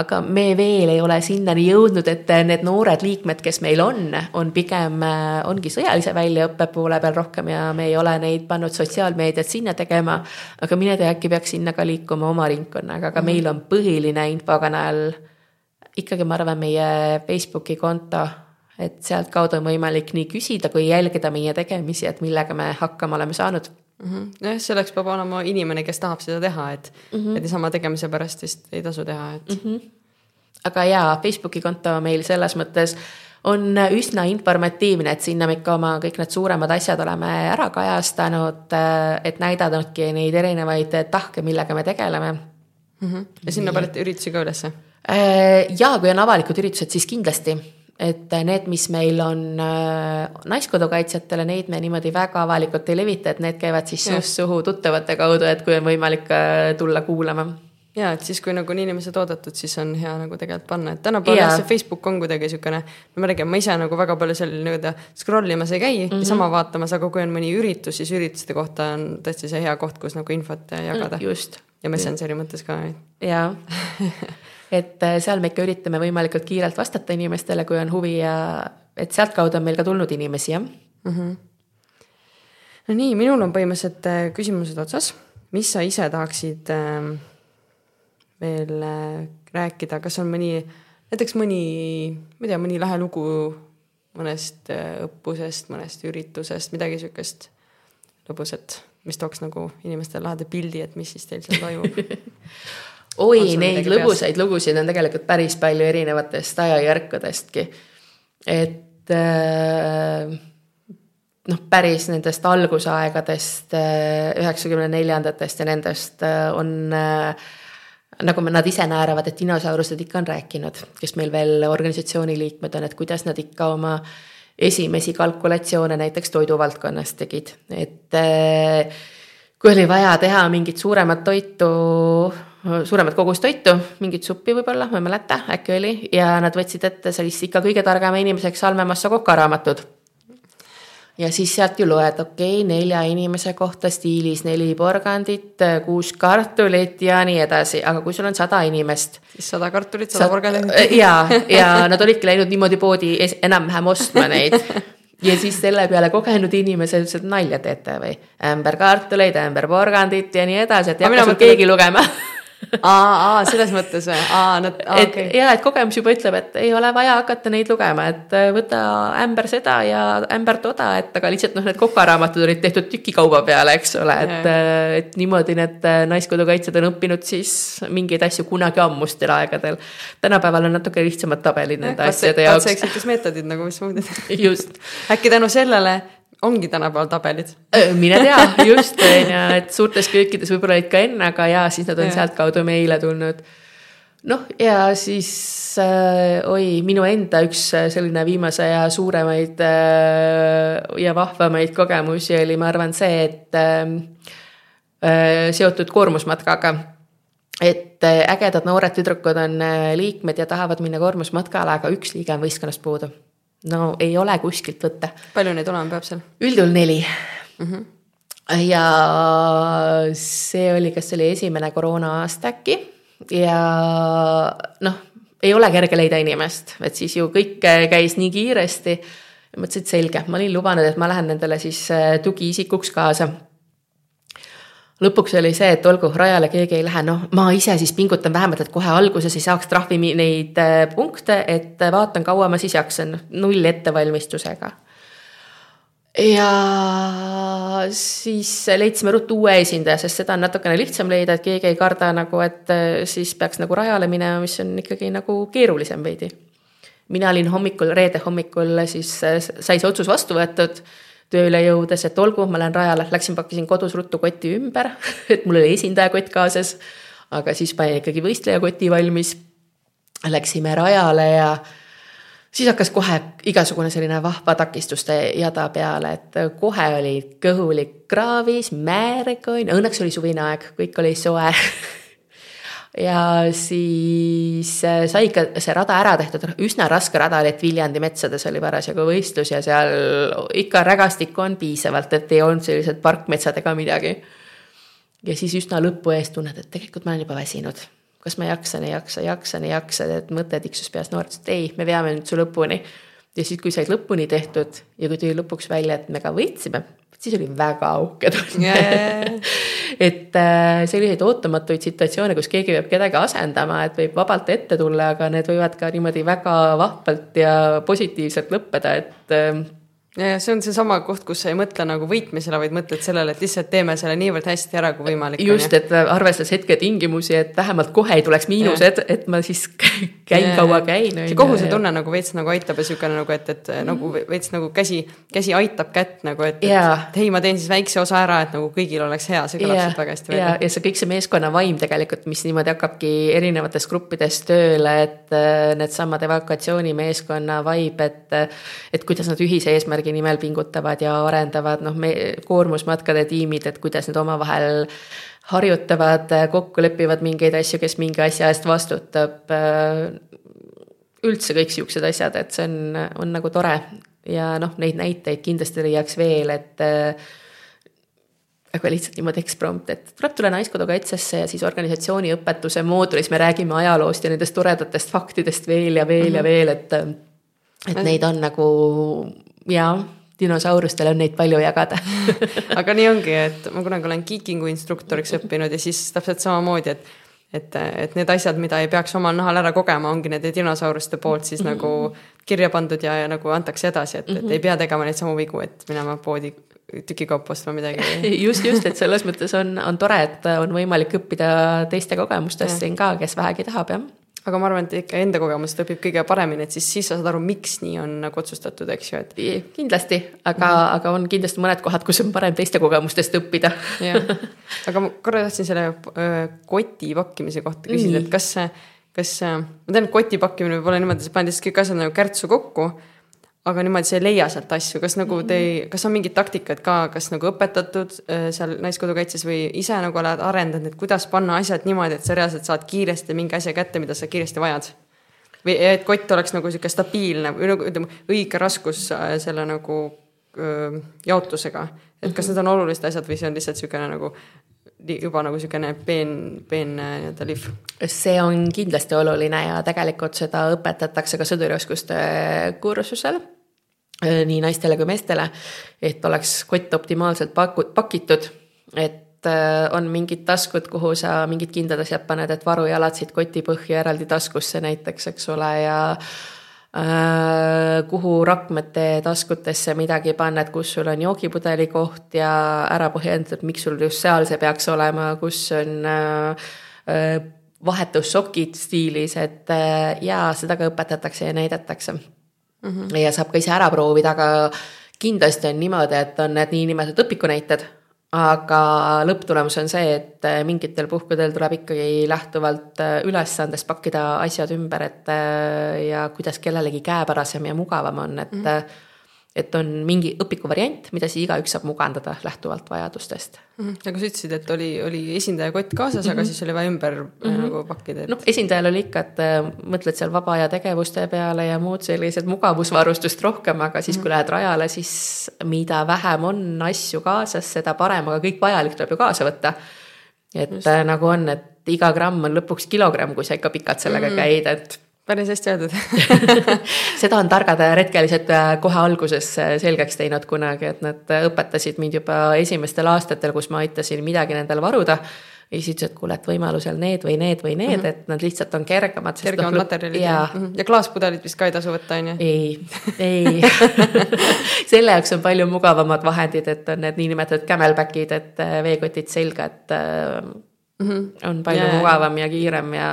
Speaker 2: aga me veel ei ole sinnani jõudnud, et need noored liikmed, kes meil on, on pigem, äh, ongi sõjalise väljaõppe poole peal rohkem ja me ei ole neid pannud sotsiaalmeediat sinna tegema. aga mine tea, äkki peaks sinna ka liikuma oma ringkonnaga, aga -hmm. meil on põhiline infokanal ikkagi, ma arvan, meie Facebooki konto et sealtkaudu on võimalik nii küsida kui jälgida meie tegemisi, et millega me hakkama oleme saanud
Speaker 1: mm -hmm.. nojah, selleks peab olema inimene, kes tahab seda teha, et mm, -hmm. et niisama tegemise pärast vist ei tasu teha, et mm. -hmm.
Speaker 2: aga jaa, Facebooki konto meil selles mõttes on üsna informatiivne, et sinna me ikka oma kõik need suuremad asjad oleme ära kajastanud, et näidanudki neid erinevaid tahke, millega me tegeleme
Speaker 1: mm. -hmm. ja sinna panete üritusi ka ülesse?
Speaker 2: Äh, jaa, kui on avalikud üritused, siis kindlasti et need, mis meil on äh, naiskodukaitsjatele, neid me niimoodi väga avalikult ei levita, et need käivad siis suust suhu tuttavate kaudu, et kui on võimalik äh, tulla kuulama.
Speaker 1: ja et siis, kui nagu on inimesed oodatud, siis on hea nagu tegelikult panna, et tänapäeval jah, see Facebook on kuidagi niisugune, no ma räägin, ma ise nagu väga palju seal nii-öelda scroll imas ei käi mm -hmm. niisama vaatamas, aga kui on mõni üritus, siis ürituste kohta on tõesti see hea koht, kus nagu infot jagada.
Speaker 2: just.
Speaker 1: ja Messengeri mõttes ka.
Speaker 2: jaa et äh, seal me ikka üritame võimalikult kiirelt vastata inimestele, kui on huvi ja et sealtkaudu on meil ka tulnud inimesi, jah mm. -hmm.
Speaker 1: no nii, minul on põhimõtteliselt äh, küsimused otsas, mis sa ise tahaksid äh, veel rääkida, kas on mõni, näiteks mõni, ma ei tea, mõni lahe lugu mõnest õppusest, mõnest üritusest, midagi sihukest lõbusat, mis tooks nagu inimestele laheda pildi, et mis siis teil seal toimub
Speaker 2: oi, neid lõbusaid peas? lugusid on tegelikult päris palju erinevatest ajajärkudestki. et äh, noh, päris nendest algusaegadest, üheksakümne neljandatest ja nendest on äh, nagu nad ise naeravad, et dinosaurused ikka on rääkinud, kes meil veel organisatsiooni liikmed on, et kuidas nad ikka oma esimesi kalkulatsioone näiteks toiduvaldkonnas tegid, et kui oli vaja teha mingit suuremat toitu, suuremat kogust toitu, mingit suppi võib-olla, ma ei mäleta, äkki oli, ja nad võtsid ette sellist ikka kõige targema inimeseks Salmemassa kokaraamatud ja siis sealt ju loed, okei okay,, nelja inimese kohta stiilis neli porgandit, kuus kartulit ja nii edasi, aga kui sul on sada inimest.
Speaker 1: siis sada kartulit, sada porgandit.
Speaker 2: ja, ja nad olidki läinud niimoodi poodi enam-vähem ostma neid ja siis selle peale kogenud inimesed ütlesid, nalja teete või? ämber kartuleid, ämber porgandit ja nii edasi, et ei hakka sul keegi lugema
Speaker 1: aa, aa, selles mõttes või? aa, no aa,
Speaker 2: okei okay.. ja, et kogemus juba ütleb, et ei ole vaja hakata neid lugema, et äh, võta ämber seda ja ämber toda, et aga lihtsalt noh, need kokaraamatud olid tehtud tükikauba peale, eks ole, et, äh, et niimoodi need äh, Naiskodukaitsjad on õppinud siis mingeid asju kunagi ammustel aegadel. tänapäeval on natuke lihtsamad tabelid nende asjade jaoks.
Speaker 1: katse-eksitusmeetodid nagu mismoodi.
Speaker 2: just.
Speaker 1: äkki tänu sellele ongi tänapäeval tabelid.
Speaker 2: mine tea, just on ju, et suurtes köökides võib-olla olid ka enne, aga ja siis nad on sealtkaudu meile tulnud. noh, ja siis äh, oi, minu enda üks äh, selline viimase aja suuremaid äh, ja vahvamaid kogemusi oli, ma arvan, see, et äh, äh seotud koormusmatkaga et äh, ägedad noored tüdrukud on liikmed ja tahavad minna koormusmatkale, aga üks liige on võistkonnast puudu no ei ole kuskilt võtta.
Speaker 1: palju neid olema peab seal?
Speaker 2: üldjuhul neli mm. -hmm. ja see oli, kas see oli esimene koroona aasta äkki ja noh, ei ole kerge leida inimest, et siis ju kõik käis nii kiiresti. mõtlesin, et selge, ma olin lubanud, et ma lähen nendele siis äh, tugiisikuks kaasa lõpuks oli see, et olgu, rajale keegi ei lähe, noh, ma ise siis pingutan vähemalt, et kohe alguses ei saaks trahvi neid äh, punkte, et vaatan, kaua ma siis jaksan, null ettevalmistusega. ja siis leidsime ruttu uue esindaja, sest seda on natukene lihtsam leida, et keegi ei karda nagu, et äh, siis peaks nagu rajale minema, mis on ikkagi nagu keerulisem veidi. mina olin hommikul, reede hommikul siis äh, sai see otsus vastu võetud tööle jõudes, et olgu, ma lähen rajale, läksin, pakkisin kodus ruttu koti ümber, et mul oli esindajakott kaasas. aga siis panin ikkagi võistlejakoti valmis. Läksime rajale ja siis hakkas kohe igasugune selline vahva takistuste jada peale, et kohe oli kõhulik kraavis, määrik on, õnneks oli suvine aeg, kõik oli soe ja siis äh, sai ikka see rada ära tehtud, üsna raske rada oli, et Viljandi metsades oli parasjagu võistlus ja seal ikka rägastikku on piisavalt, et ei olnud sellised parkmetsad ega midagi. ja siis üsna lõpu ees tunned, et tegelikult ma olen juba väsinud. kas ma jaksan, ei jaksa, jaksan, ei jaksa, et mõte tiksus peas noort, et ei, me veame nüüd su lõpuni. ja siis, kui said lõpuni tehtud ja kui tuli lõpuks välja, et me ka võitsime, siis oli väga uhke tunne yeah. Et äh, selliseid ootamatuid situatsioone, kus keegi peab kedagi asendama, et võib vabalt ette tulla, aga need võivad ka niimoodi väga vahvalt ja positiivselt lõppeda, et äh,
Speaker 1: ja see on seesama koht, kus sa ei mõtle nagu võitmisele, vaid mõtled sellele, et lihtsalt teeme selle niivõrd hästi ära kui võimalik.
Speaker 2: just, et arvestades hetketingimusi, et vähemalt kohe ei tuleks miinused, et ma siis käin ja, kaua käin.
Speaker 1: see kohusetunne nagu veits nagu aitab ja siukene nagu, et, et nagu veits nagu käsi, käsi aitab kätt nagu, et, et, et hei, ma teen siis väikse osa ära, et nagu kõigil oleks hea, see kõlab sealt väga hästi
Speaker 2: välja. ja see kõik see meeskonna vaim tegelikult, mis niimoodi hakkabki erinevates gruppides tööle, et äh, needsamad evakuatsioonimeeskonna vaib, et, et kuidas nad ühise eesmärgi eesmärgi nimel pingutavad ja arendavad, noh, me, koormusmatkade tiimid, et kuidas need omavahel harjutavad, kokku lepivad mingeid asju, kes mingi asja eest vastutab. üldse kõik siuksed asjad, et see on, on nagu tore ja noh, neid näiteid kindlasti leiaks veel, et aga lihtsalt niimoodi eksprompt, et tuleb tulla Naiskodukaitsesse ja siis organisatsiooniõpetuse moodulis me räägime ajaloost ja nendest toredatest faktidest veel ja veel mm -hmm. ja mhm. veel, et et neid on nagu jaa, dinosaurustel on neid palju jagada
Speaker 1: aga nii ongi, et ma kunagi olen kiikingu instruktoriks õppinud ja siis täpselt samamoodi, et et, et need asjad, mida ei peaks omal nahal ära kogema, ongi nende dinosauruste poolt siis mm -hmm. nagu kirja pandud ja, ja nagu antakse edasi, et mm, -hmm. et mhm. ei pea tegema neid samu vigu, et minema poodi tükikaupa ostma midagi
Speaker 2: just, just, et selles mõttes on, on tore, et on võimalik õppida teiste kogemustest siin ka, kes vähegi tahab, jah
Speaker 1: aga ma arvan, et ikka enda kogemust õpib kõige paremini, et siis, siis sa saad aru, miks nii on nagu otsustatud, eks ju,
Speaker 2: et. kindlasti, aga mm, -hmm. aga on kindlasti mõned kohad, kus on parem teiste kogemustest õppida
Speaker 1: jah, aga ma korra tahtsin selle öö, koti pakkimise kohta küsida, et kas, kas, ma tean, et koti pakkimine võib olla niimoodi, sa paned lihtsalt kõik asjad nagu kärtsu kokku aga niimoodi sa ei leia sealt asju, kas nagu te, kas on mingid taktikad ka, kas nagu õpetatud äh, seal Naiskodukaitses või ise nagu oled arendanud, et kuidas panna asjad niimoodi, et sa reaalselt saad kiiresti mingi asja kätte, mida sa kiiresti vajad? või et kott oleks nagu sihuke stabiilne või nagu ütleme, õige raskus äh, selle nagu öö, jaotusega. et kas need on olulised asjad või see on lihtsalt niisugune nagu juba nagu niisugune peen, peen nii-öelda lihv.
Speaker 2: see on kindlasti oluline ja tegelikult seda õpetatakse ka sõdurioskuste kursusel äh, nii naistele kui meestele, et oleks kott optimaalselt paku-, pakitud, et äh, on mingid taskud, kuhu sa mingid kindlad asjad paned, et varujalad siit koti põhja eraldi taskusse näiteks, eks ole, ja Äh, kuhu rakmete taskutesse midagi panna, et kus sul on joogipudeli koht ja ära põhjendatud, miks sul just seal see peaks olema, kus on äh, äh, vahetussokid stiilis, et jaa, seda ka õpetatakse ja näidatakse mm. -hmm. ja saab ka ise ära proovida, aga kindlasti on niimoodi, et on need niinimetatud õpikunäited aga lõpptulemus on see, et äh, mingitel puhkudel tuleb ikkagi lähtuvalt äh, ülesandest pakkida asjad ümber, et äh, ja kuidas kellelegi käepärasem ja mugavam on, et mm. -hmm et on mingi õpiku variant, mida siis igaüks saab mugandada lähtuvalt vajadustest
Speaker 1: mm. -hmm. aga sa ütlesid, et oli, oli esindajakott kaasas mm, -hmm. aga mhm. siis oli vaja ümber mm -hmm. nagu pakkida et....
Speaker 2: noh, esindajal oli ikka, et äh, mõtled seal vaba aja tegevuste peale ja muud sellised mugavusvarustust rohkem, aga siis mm, -hmm. kui lähed rajale, siis mida vähem on asju kaasas, seda parem, aga kõik vajalik tuleb ju kaasa võtta. et Just. Äh, nagu on, et iga gramm on lõpuks kilogramm, kui sa ikka pikalt sellega mm -hmm. käid, et
Speaker 1: päris hästi öeldud
Speaker 2: seda on targad retkelised äh, kohe alguses äh, selgeks teinud kunagi, et nad äh, õpetasid mind juba esimestel aastatel, kus ma aitasin midagi nendel varuda ja siis ütlesid, et kuule, et võimalusel need või need või need mm, -hmm. et nad lihtsalt on kergemad.
Speaker 1: kergemad no, materjalid ja, mm -hmm. ja klaaspudelit vist ka ei tasu võtta, on ju?
Speaker 2: ei, ei selle jaoks on palju mugavamad vahendid, et on need niinimetatud camelback'id, et veekotid selga, et mm -hmm. on palju yeah. mugavam ja kiirem ja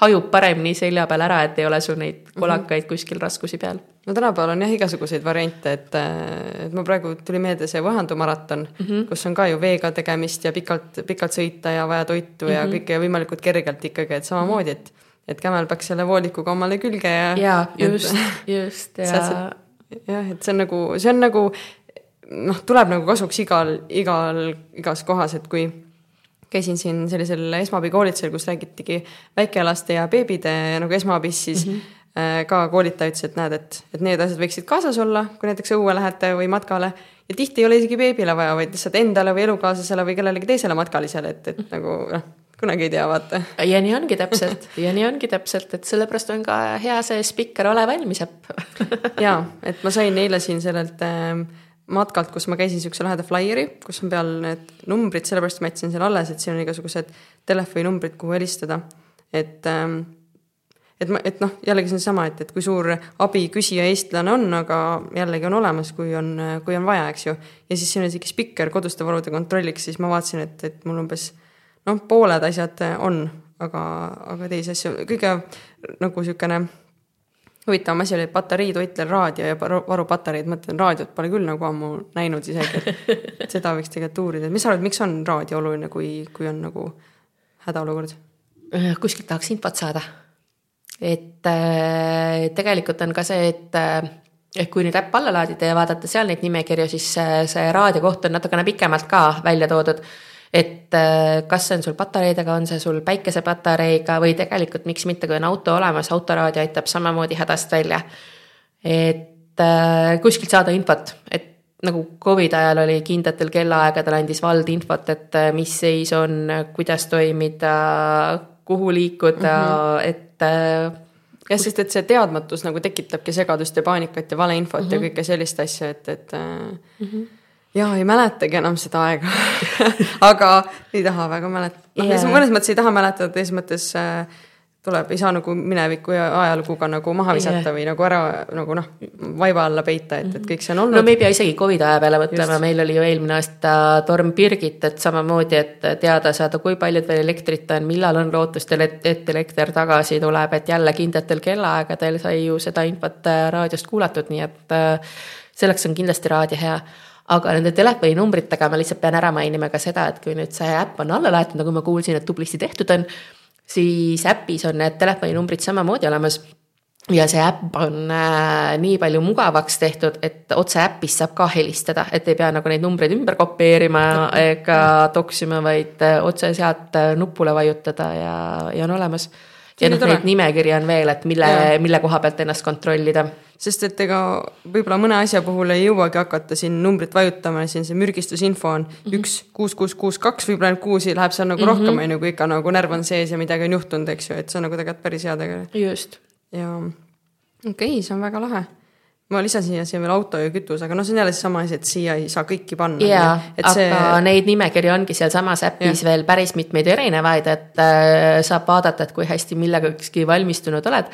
Speaker 2: hajub paremini selja peal ära, et ei ole sul neid mhm. kolakaid kuskil raskusi peal.
Speaker 1: no tänapäeval on jah igasuguseid variante, et, et ma praegu tuli meelde see Võhandu maraton mm, -hmm. kus on ka ju veega tegemist ja pikalt, pikalt sõita ja vaja toitu mm -hmm. ja mhm. kõike võimalikult kergelt ikkagi, et samamoodi, et et Kämel peaks selle voolikuga omale külge ja.
Speaker 2: ja just, just ja.
Speaker 1: jah, et see on nagu, see on nagu noh, tuleb nagu kasuks igal, igal, igas kohas, et kui käisin siin sellisel esmaabikoolitusel, kus räägitigi väikelaste ja beebide nagu esmaabist, siis mm -hmm. ka koolitaja ütles, et näed, et, et need asjad võiksid kaasas olla, kui näiteks õue lähete või matkale. ja tihti ei ole isegi beebile vaja, vaid lihtsalt endale või elukaaslasele või kellelegi teisele matkalisele, et, et nagu noh, kunagi ei tea, vaata.
Speaker 2: ja nii ongi täpselt ja nii ongi täpselt, et sellepärast on ka hea see spikker Ole valmis äpp
Speaker 1: ja, et ma sain eile siin sellelt äh, matkalt, kus ma käisin siukse laheda flaieri, kus on peal need numbrid, sellepärast ma jätsin selle alles, et siin on igasugused telefoninumbrid, kuhu helistada. et, ähm, et ma, et noh, jällegi see on sama, et, et kui suur abiküsija eestlane on, aga jällegi on olemas, kui on, kui on vaja, eks ju. ja siis siin on isegi spikker koduste varude kontrolliks, siis ma vaatasin, et, et mul umbes noh, pooled asjad on, aga, aga teisi asju, kõige nagu niisugune huvitavam asi oli, et bateriitoitler raadio ja varupatareid, mõtlen raadiot pole küll nagu ammu näinud isegi, et seda võiks tegelikult uurida, mis sa arvad, miks on raadio oluline, kui, kui on nagu hädaolukord?
Speaker 2: Äh, kuskilt tahaks infot saada. et äh, tegelikult on ka see, et äh, ehk kui nüüd äpp alla laadida ja vaadata seal neid nimekirju, siis see, see raadio koht on natukene pikemalt ka välja toodud. Et äh, kas see on sul patareidega, on see sul päikesepatareiga või tegelikult miks mitte, kui on auto olemas, autoraadio aitab samamoodi hädast välja. et äh, kuskilt saada infot, et nagu Covidi ajal oli kindlatel kellaaegadel andis vald infot, et äh, mis seis on, kuidas toimida, kuhu liikuda mm, -hmm. et
Speaker 1: jah, sest et see teadmatus nagu tekitabki segadust ja paanikat ja valeinfot mm -hmm. ja mhm. kõike sellist asja, et, et mm -hmm. Ja ei mäletagi enam seda aega aga ei taha väga mäletada, noh yeah., mõnes mõttes ei taha mäletada, teises mõttes äh, tuleb, ei saa nagu mineviku ja ajaluguga nagu maha visata yeah. või nagu ära nagu noh, vaiba alla peita, et, et kõik see on olnud.
Speaker 2: no me ei pea isegi Covidi aja peale mõtlema, meil oli ju eelmine aasta torm Birgit, et samamoodi, et teada saada, kui palju veel elektrit on, millal on lootust, et elekter tagasi tuleb, et jälle kindlatel kellaaegadel sai ju seda infot äh, raadiost kuulatud, nii et äh, selleks on kindlasti raadio hea aga nende telefoninumbritega ma lihtsalt pean ära mainima ka seda, et kui nüüd see äpp on alla laetud, nagu ma kuulsin, et tublisti tehtud on siis äpis on need telefoninumbrid samamoodi olemas. Ja see äpp on äh, nii palju mugavaks tehtud, et otse äpist saab ka helistada, et ei pea nagu neid numbreid ümber kopeerima ega toksima, vaid äh, otse sealt äh, nupule vajutada ja, ja on olemas. Ja noh, neid nimekirja on veel, et mille, mille koha pealt ennast kontrollida.
Speaker 1: Sest et ega võib-olla mõne asja puhul ei jõuagi hakata siin numbrit vajutama, siin see mürgistusinfo on mm -hmm. üks, kuus, kuus, kuus, kaks, võib-olla ainult kuusi läheb seal nagu mm -hmm. rohkem, on ju, kui ikka nagu närv on sees ja midagi on juhtunud, eks ju, et see on nagu tegelikult päris hea tegelikult.
Speaker 2: just.
Speaker 1: ja okei okay,, see on väga lahe ma lisan siia, siia veel auto ja kütus, aga noh, see on jälle seesama asi, et siia ei saa kõiki panna.
Speaker 2: jaa, aga see... neid nimekirju ongi sealsamas äpis ja. veel päris mitmeid erinevaid, et äh, saab vaadata, et kui hästi millegagi valmistunud oled.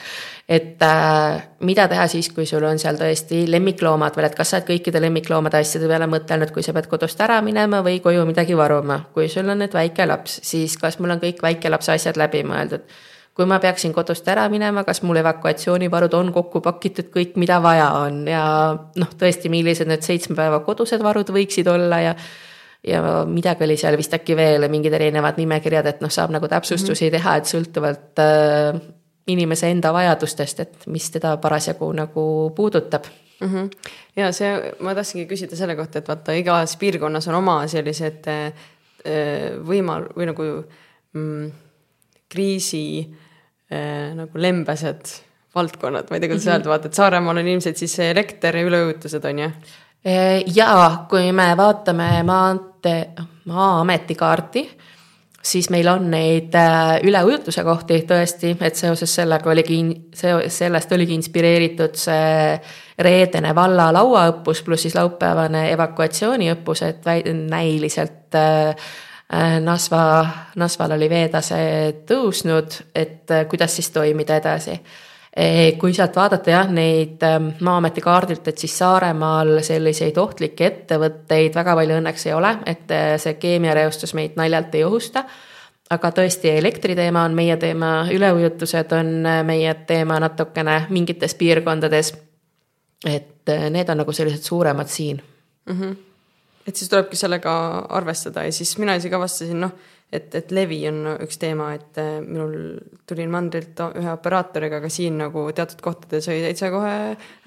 Speaker 2: et äh, mida teha siis, kui sul on seal tõesti lemmikloomad veel, et kas sa oled kõikide lemmikloomade asjade peale mõtelnud, kui sa pead kodust ära minema või koju midagi varuma. kui sul on nüüd väike laps, siis kas mul on kõik väikelapse asjad läbi mõeldud kui ma peaksin kodust ära minema, kas mul evakuatsioonivarud on kokku pakitud kõik, mida vaja on ja noh, tõesti, millised need seitsme päeva kodused varud võiksid olla ja ja midagi oli seal vist äkki veel, mingid erinevad nimekirjad, et noh, saab nagu täpsustusi mm -hmm. teha, et sõltuvalt äh, inimese enda vajadustest, et mis teda parasjagu nagu puudutab
Speaker 1: mm. -hmm. ja see, ma tahtsingi küsida selle kohta, et vaata, igas piirkonnas on oma sellised äh, võimal- või nagu mm, kriisi äh, Äh, nagu lembesed valdkonnad, ma ei tea, kuidas mm -hmm. öelda, vaata, et Saaremaal on ilmselt siis elekter ja üleujutused on ju?
Speaker 2: Äh, jaa, kui me vaatame maantee, Maa-ameti kaarti, siis meil on neid äh, üleujutuse kohti tõesti, et seoses sellega oligi, see, sellest oligi inspireeritud see reedene valla lauaõppus pluss siis laupäevane evakuatsiooniõppus, et näiliselt äh, Äh, Nasva, Nasval oli veetase tõusnud, et äh, kuidas siis toimida edasi. Äh, kui sealt vaadata jah, neid ähm, Maa-ameti kaardilt, et siis Saaremaal selliseid ohtlikke ettevõtteid väga palju õnneks ei ole, et see keemiareostus meid naljalt ei ohusta aga tõesti, elektriteema on meie teema, üleujutused on meie teema natukene mingites piirkondades. et need on nagu sellised suuremad siin
Speaker 1: mm. -hmm et siis tulebki sellega arvestada ja siis mina isegi avastasin, noh, et, et levi on üks teema, et äh, minul tulin mandrilt ühe operaatoriga, aga siin nagu teatud kohtades oli täitsa kohe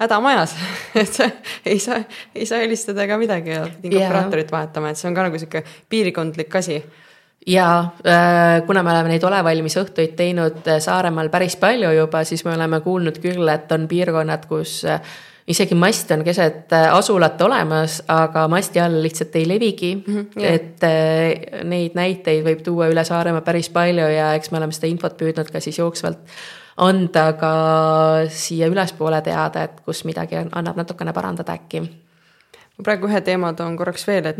Speaker 1: häda majas et sa ei saa, ei saa helistada ega midagi ja pidin yeah. operaatorit vahetama, et see on ka nagu sihuke piirkondlik asi
Speaker 2: ja äh, kuna me oleme neid ole valmis õhtuid teinud äh, Saaremaal päris palju juba, siis me oleme kuulnud küll, et on piirkonnad, kus isegi mast on keset äh, asulat olemas, aga masti all lihtsalt ei levigi mm. -hmm, yeah. et äh, neid näiteid võib tuua üle Saaremaa päris palju ja eks me oleme seda infot püüdnud ka siis jooksvalt anda ka siia ülespoole teada, et kus midagi on, annab natukene parandada äkki
Speaker 1: ma praegu ühe teema toon korraks veel, et,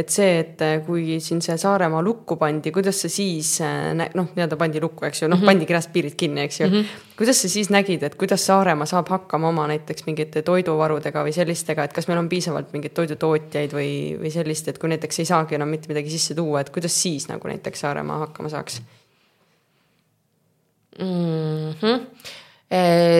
Speaker 1: et see, et kui siin see Saaremaa lukku pandi, kuidas sa siis noh, nii-öelda pandi lukku, eks ju, noh mm -hmm. pandi kirjast piirid kinni, eks ju mm. -hmm. kuidas sa siis nägid, et kuidas Saaremaa saab hakkama oma näiteks mingite toiduvarudega või sellistega, et kas meil on piisavalt mingeid toidutootjaid või, või sellist, et kui näiteks ei saagi enam mitte midagi sisse tuua, et kuidas siis nagu näiteks Saaremaa hakkama saaks
Speaker 2: mm? -hmm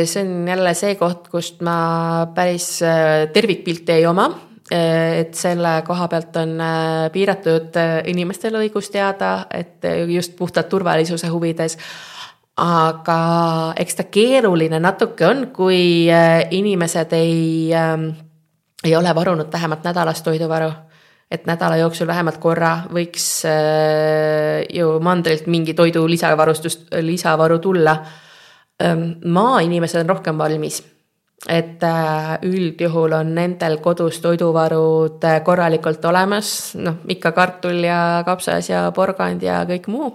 Speaker 2: see on jälle see koht, kust ma päris äh, tervikpilti ei oma et selle koha pealt on eh, piiratud eh, inimestel õigus teada, et just puhtalt turvalisuse huvides. aga eks ta keeruline natuke on, kui inimesed ei äh,, ei ole varunud vähemalt nädalast toiduvaru. et nädala jooksul vähemalt korra võiks ju mandrilt mingi toidu lisavarustust, lisavaru tulla ähm,. maainimesed on rohkem valmis et äh, üldjuhul on nendel kodus toiduvarud äh, korralikult olemas, noh ikka kartul ja kapsas ja porgand ja kõik muu.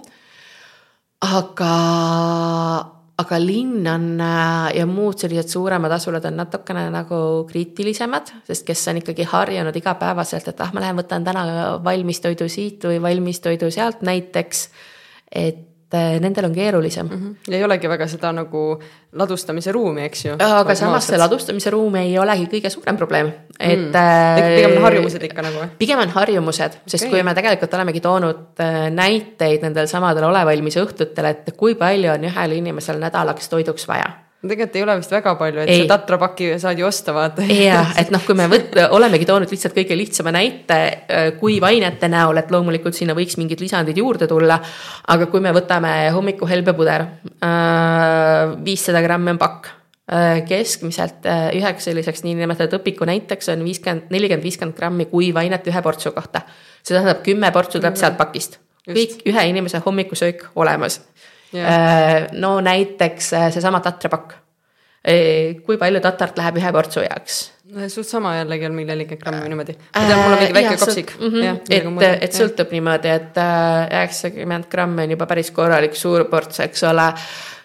Speaker 2: aga, aga linn on äh, ja muud sellised suuremad asulad on natukene nagu kriitilisemad, sest kes on ikkagi harjunud igapäevaselt, et ah, ma lähen võtan täna valmistoidu siit või valmistoidu sealt näiteks. et nendel on keerulisem mm.
Speaker 1: -hmm. ja ei olegi väga seda nagu ladustamise ruumi, eks ju.
Speaker 2: aga samas see ladustamise ruum ei olegi kõige suurem probleem, et mm..
Speaker 1: pigem on harjumused ikka nagu
Speaker 2: pigem on harjumused, sest okay. kui me tegelikult olemegi toonud eh, näiteid nendel samadel olevalmis õhtutel, et kui palju on ühel inimesel nädalaks toiduks vaja
Speaker 1: tegelikult ei ole vist väga palju, et ei. see tatrapaki saad ju osta, vaata.
Speaker 2: ja, et noh, kui me võt-, olemegi toonud lihtsalt kõige lihtsama näite äh, kuivainete näol, et loomulikult sinna võiks mingid lisandid juurde tulla. aga kui me võtame hommiku helbepuder, äh, viissada grammi on pakk äh, keskmiselt üheks selliseks niinimetatud õpiku näiteks on viiskümmend, nelikümmend, viiskümmend grammi kuivainet ühe portsu kohta. see tähendab, kümme portsu tuleb sealt pakist. kõik ühe inimese hommikusöök olemas. No näiteks äh, seesama tatrapakk. kui palju tatart läheb ühe portsu jaoks?
Speaker 1: suht sama jällegi on nelikümmend grammi niimoodi. ma tean, mul on mingi väike kopsik.
Speaker 2: -hmm. et, et sõltub niimoodi, et äh, üheksakümmend grammi on juba päris korralik suur ports, eks ole.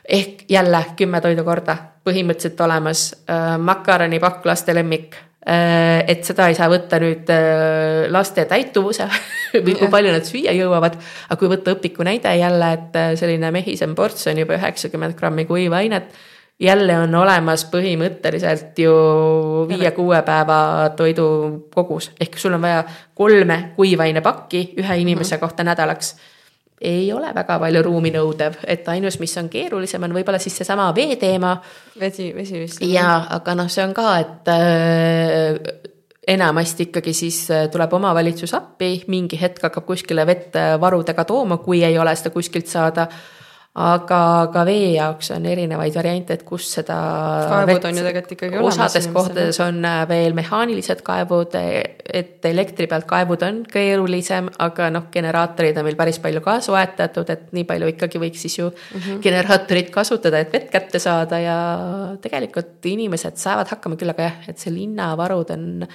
Speaker 2: ehk jälle kümme toidukorda põhimõtteliselt olemas. makaronipakk, laste lemmik Äh, et seda ei saa võtta nüüd äh, laste täituvuse või kui palju nad süüa jõuavad. aga kui võtta õpiku näide jälle, et äh, selline mehisem ports on juba üheksakümmend grammi kuivainet. jälle on olemas põhimõtteliselt ju viie-kuue päeva toidu kogus, ehk sul on vaja kolme kuivainepakki ühe inimese mm -hmm. kohta nädalaks ei ole väga palju ruumi nõudev, et ainus, mis on keerulisem, on võib-olla siis seesama vee teema.
Speaker 1: vesi, vesi vist.
Speaker 2: ja, aga noh, see on ka, et äh, enamasti ikkagi siis äh, tuleb omavalitsus appi, mingi hetk hakkab kuskile vett äh, varudega tooma, kui ei ole seda kuskilt saada aga ka vee jaoks on erinevaid variante, et kus seda.
Speaker 1: kaevud on ju tegelikult ikkagi
Speaker 2: olemas. osades kohtades on äh, veel mehaanilised kaevud, et elektri pealt kaevud on keerulisem, aga noh, generaatorid on meil päris palju ka soetatud, et nii palju ikkagi võiks siis ju mm -hmm. generaatorit kasutada, et vett kätte saada ja tegelikult inimesed saavad hakkama küll, aga jah, et see linnavarud on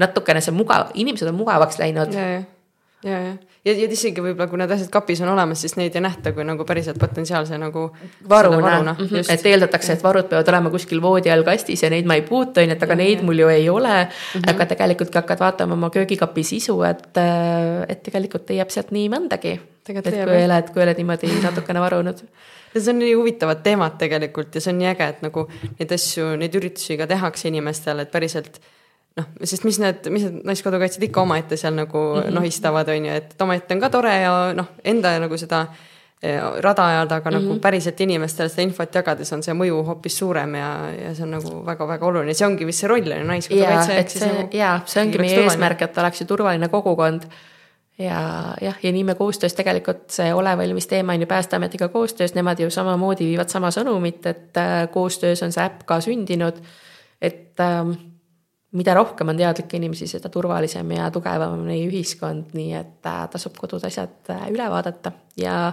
Speaker 2: natukene see mugav, inimesed on mugavaks läinud
Speaker 1: ja, ja, ja, ja isegi võib-olla, kui need asjad kapis on olemas, siis neid ei nähta kui nagu päriselt potentsiaalse nagu
Speaker 2: varuna, varuna. Mm -hmm. et eeldatakse, et varud peavad olema kuskil voodi all kastis ja neid ma ei puutu, on ju, et aga ja, neid ja. mul ju ei ole mm. -hmm. aga tegelikult, kui hakkad vaatama oma köögikapi sisu, et, et tegelikult leiab sealt nii mõndagi. et kui oled, kui oled niimoodi natukene varunud
Speaker 1: ja see on nii huvitavad teemad tegelikult ja see on nii äge, et nagu neid asju, neid üritusi ka tehakse inimestele, et päriselt noh, sest mis need, mis need naiskodukaitsjad ikka omaette seal nagu mm -hmm. nohistavad, on ju, et omaette on ka tore ja noh, enda nagu seda eh, rada ajada, aga mm -hmm. nagu mhm. päriselt inimestele seda infot jagades on see mõju hoopis suurem ja, ja see on nagu väga-väga oluline, see ongi vist see roll on ju naiskodukaitse.
Speaker 2: ja, et see, nagu, jaa, see ongi meie eesmärk, et oleks ju turvaline kogukond ja jah, ja nii me koostöös tegelikult see Ole valmis teema on ju Päästeametiga koostöös, nemad ju samamoodi viivad sama sõnumit, et äh, koostöös on see äpp ka sündinud. et ähm, mida rohkem on teadlikke inimesi, seda turvalisem ja tugevam on meie ühiskond, nii et äh, tasub kodud asjad äh, üle vaadata. Ja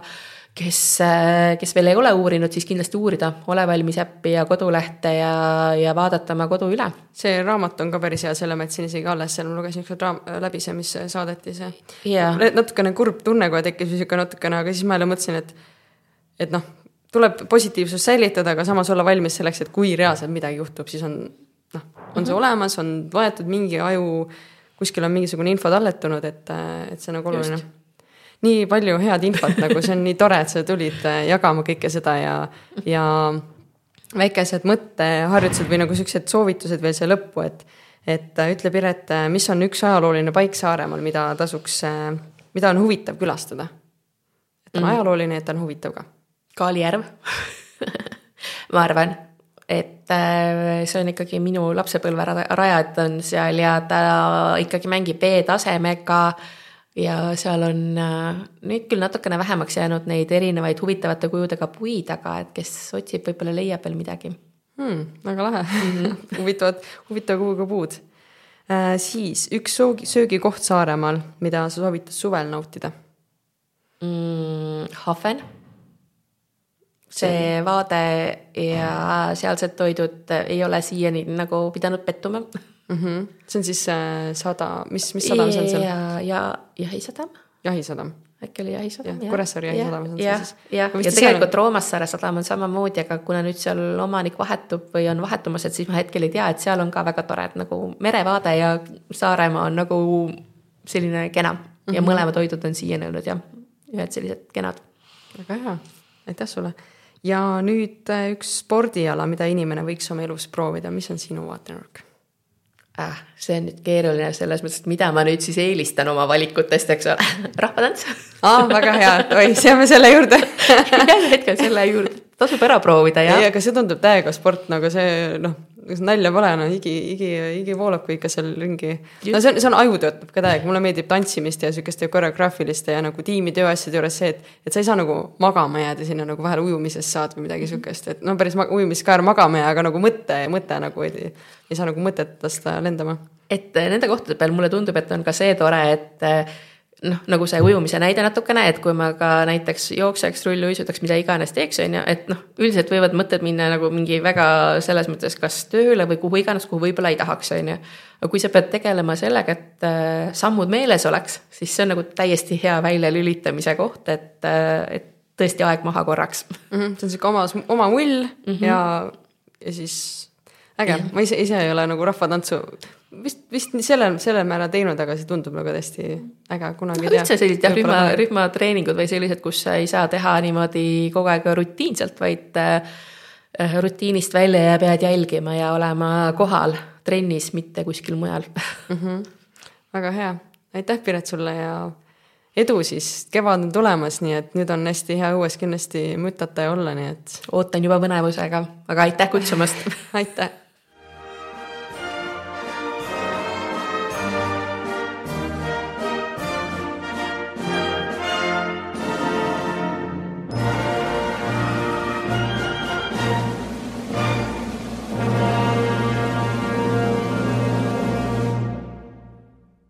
Speaker 2: kes, äh, kes veel ei ole uurinud, siis kindlasti uurida. Ole valmis äppi ja kodulehte ja, ja vaadata oma kodu üle.
Speaker 1: see raamat on ka päris hea, selle ma jätsin isegi alles, seal ma lugesin raam-, läbi see, mis saadeti, see.
Speaker 2: Yeah..
Speaker 1: natukene kurb tunne kohe tekkis niisugune natukene, aga siis ma jälle mõtlesin, et, et noh, tuleb positiivsust säilitada, aga samas olla valmis selleks, et kui reaalselt midagi juhtub, siis on noh, on see olemas, on võetud mingi aju, kuskil on mingisugune info talletunud, et, et see on nagu oluline. nii palju head infot nagu, see on nii tore, et sa tulid äh, jagama kõike seda ja, ja väikesed mõtteharjutused või nagu siuksed soovitused veel siia lõppu, et, et äh, ütle, Piret, äh, mis on üks ajalooline paik Saaremaal, mida tasuks, mida on huvitav külastada? et on mm. ajalooline, et on huvitav ka.
Speaker 2: Kaalijärv ma arvan et äh, see on ikkagi minu lapsepõlve rajad on seal ja ta ikkagi mängib B-tasemega ja seal on äh, nüüd küll natukene vähemaks jäänud neid erinevaid huvitavate kujudega puid, aga et kes otsib, võib-olla leiab veel midagi
Speaker 1: hmm,. väga lahe mm -hmm. huvitavad, huvitava kuhuga puud äh,. siis üks soogi, söögikoht Saaremaal, mida sa soovitad suvel nautida
Speaker 2: mm,? Hafen. See vaade ja sealsed toidud ei ole siiani nagu pidanud pettuma
Speaker 1: mm. -hmm. see on siis äh, sada, mis, mis sadam see on seal?
Speaker 2: ja, ja Jahisadam.
Speaker 1: jahisadam
Speaker 2: äkki oli Jahisadam?
Speaker 1: Kuressaare jahisadamas on
Speaker 2: see
Speaker 1: siis.
Speaker 2: jah, ja tegelikult Roomassaare sadam on samamoodi, aga kuna nüüd seal omanik vahetub või on vahetumas, et siis ma hetkel ei tea, et seal on ka väga tore, et nagu merevaade ja Saaremaa on nagu selline kena mm -hmm. ja mhm. mõlemad hoidud on siiani olnud jah, ühed sellised kenad.
Speaker 1: väga hea, aitäh sulle. Ja nüüd äh, üks spordiala, mida inimene võiks oma elus proovida, mis on sinu vaatenurk?
Speaker 2: ah, see on nüüd keeruline selles mõttes, et mida ma nüüd siis eelistan oma valikutest, eks ole, rahvatants.
Speaker 1: aa, väga hea, oi, seame selle juurde
Speaker 2: jääme hetkel selle juurde, tasub ära proovida, jah.
Speaker 1: ei, aga see tundub täiega sport, nagu see noh kas nalja pole, no higi, higi, higi voolab, kui ikka seal ringi. no see on, see on, aju töötab ka täiega, mulle meeldib tantsimist ja sihukeste koreograafiliste ja nagu tiimitöö asjade juures see, et, et sa ei saa nagu magama jääda sinna nagu vahel ujumisest saad või midagi sihukest, et no päris ujumisest ka ära magama jää, aga nagu mõte, mõte nagu ei, ei saa nagu mõtet lasta lendama.
Speaker 2: et nende kohtade peal mulle tundub, et on ka see tore, et noh, nagu see ujumise näide natukene, et kui ma ka näiteks jookseks, rulluisutaks, mida iganes teeks, on ju, et noh, üldiselt võivad mõtted minna nagu mingi väga selles mõttes kas tööle või kuhu iganes, kuhu võib-olla ei tahaks, on ju. aga kui sa pead tegelema sellega, et äh, sammud meeles oleks, siis see on nagu täiesti hea väljalülitamise koht, et, äh, et tõesti aeg maha korraks
Speaker 1: mm. -hmm, see on sihuke oma, oma mull mm -hmm. ja, ja siis äge, ma ise, ise ei ole nagu rahvatantsu vist, vist sellel, sellel määral teinud, aga see tundub nagu hästi äge, kunagi
Speaker 2: tea. üldse sellised jah, rühma, rühmatreeningud või sellised, kus sa ei saa teha niimoodi kogu aeg rutiinselt, vaid äh, rutiinist välja ja pead jälgima ja olema kohal trennis, mitte kuskil mujal
Speaker 1: mm. -hmm. väga hea, aitäh Piret sulle ja edu siis, kevad on tulemas, nii et nüüd on hästi hea õues kindlasti mütata ja olla, nii et.
Speaker 2: ootan juba põnevusega, aga aitäh kutsumast
Speaker 1: aitäh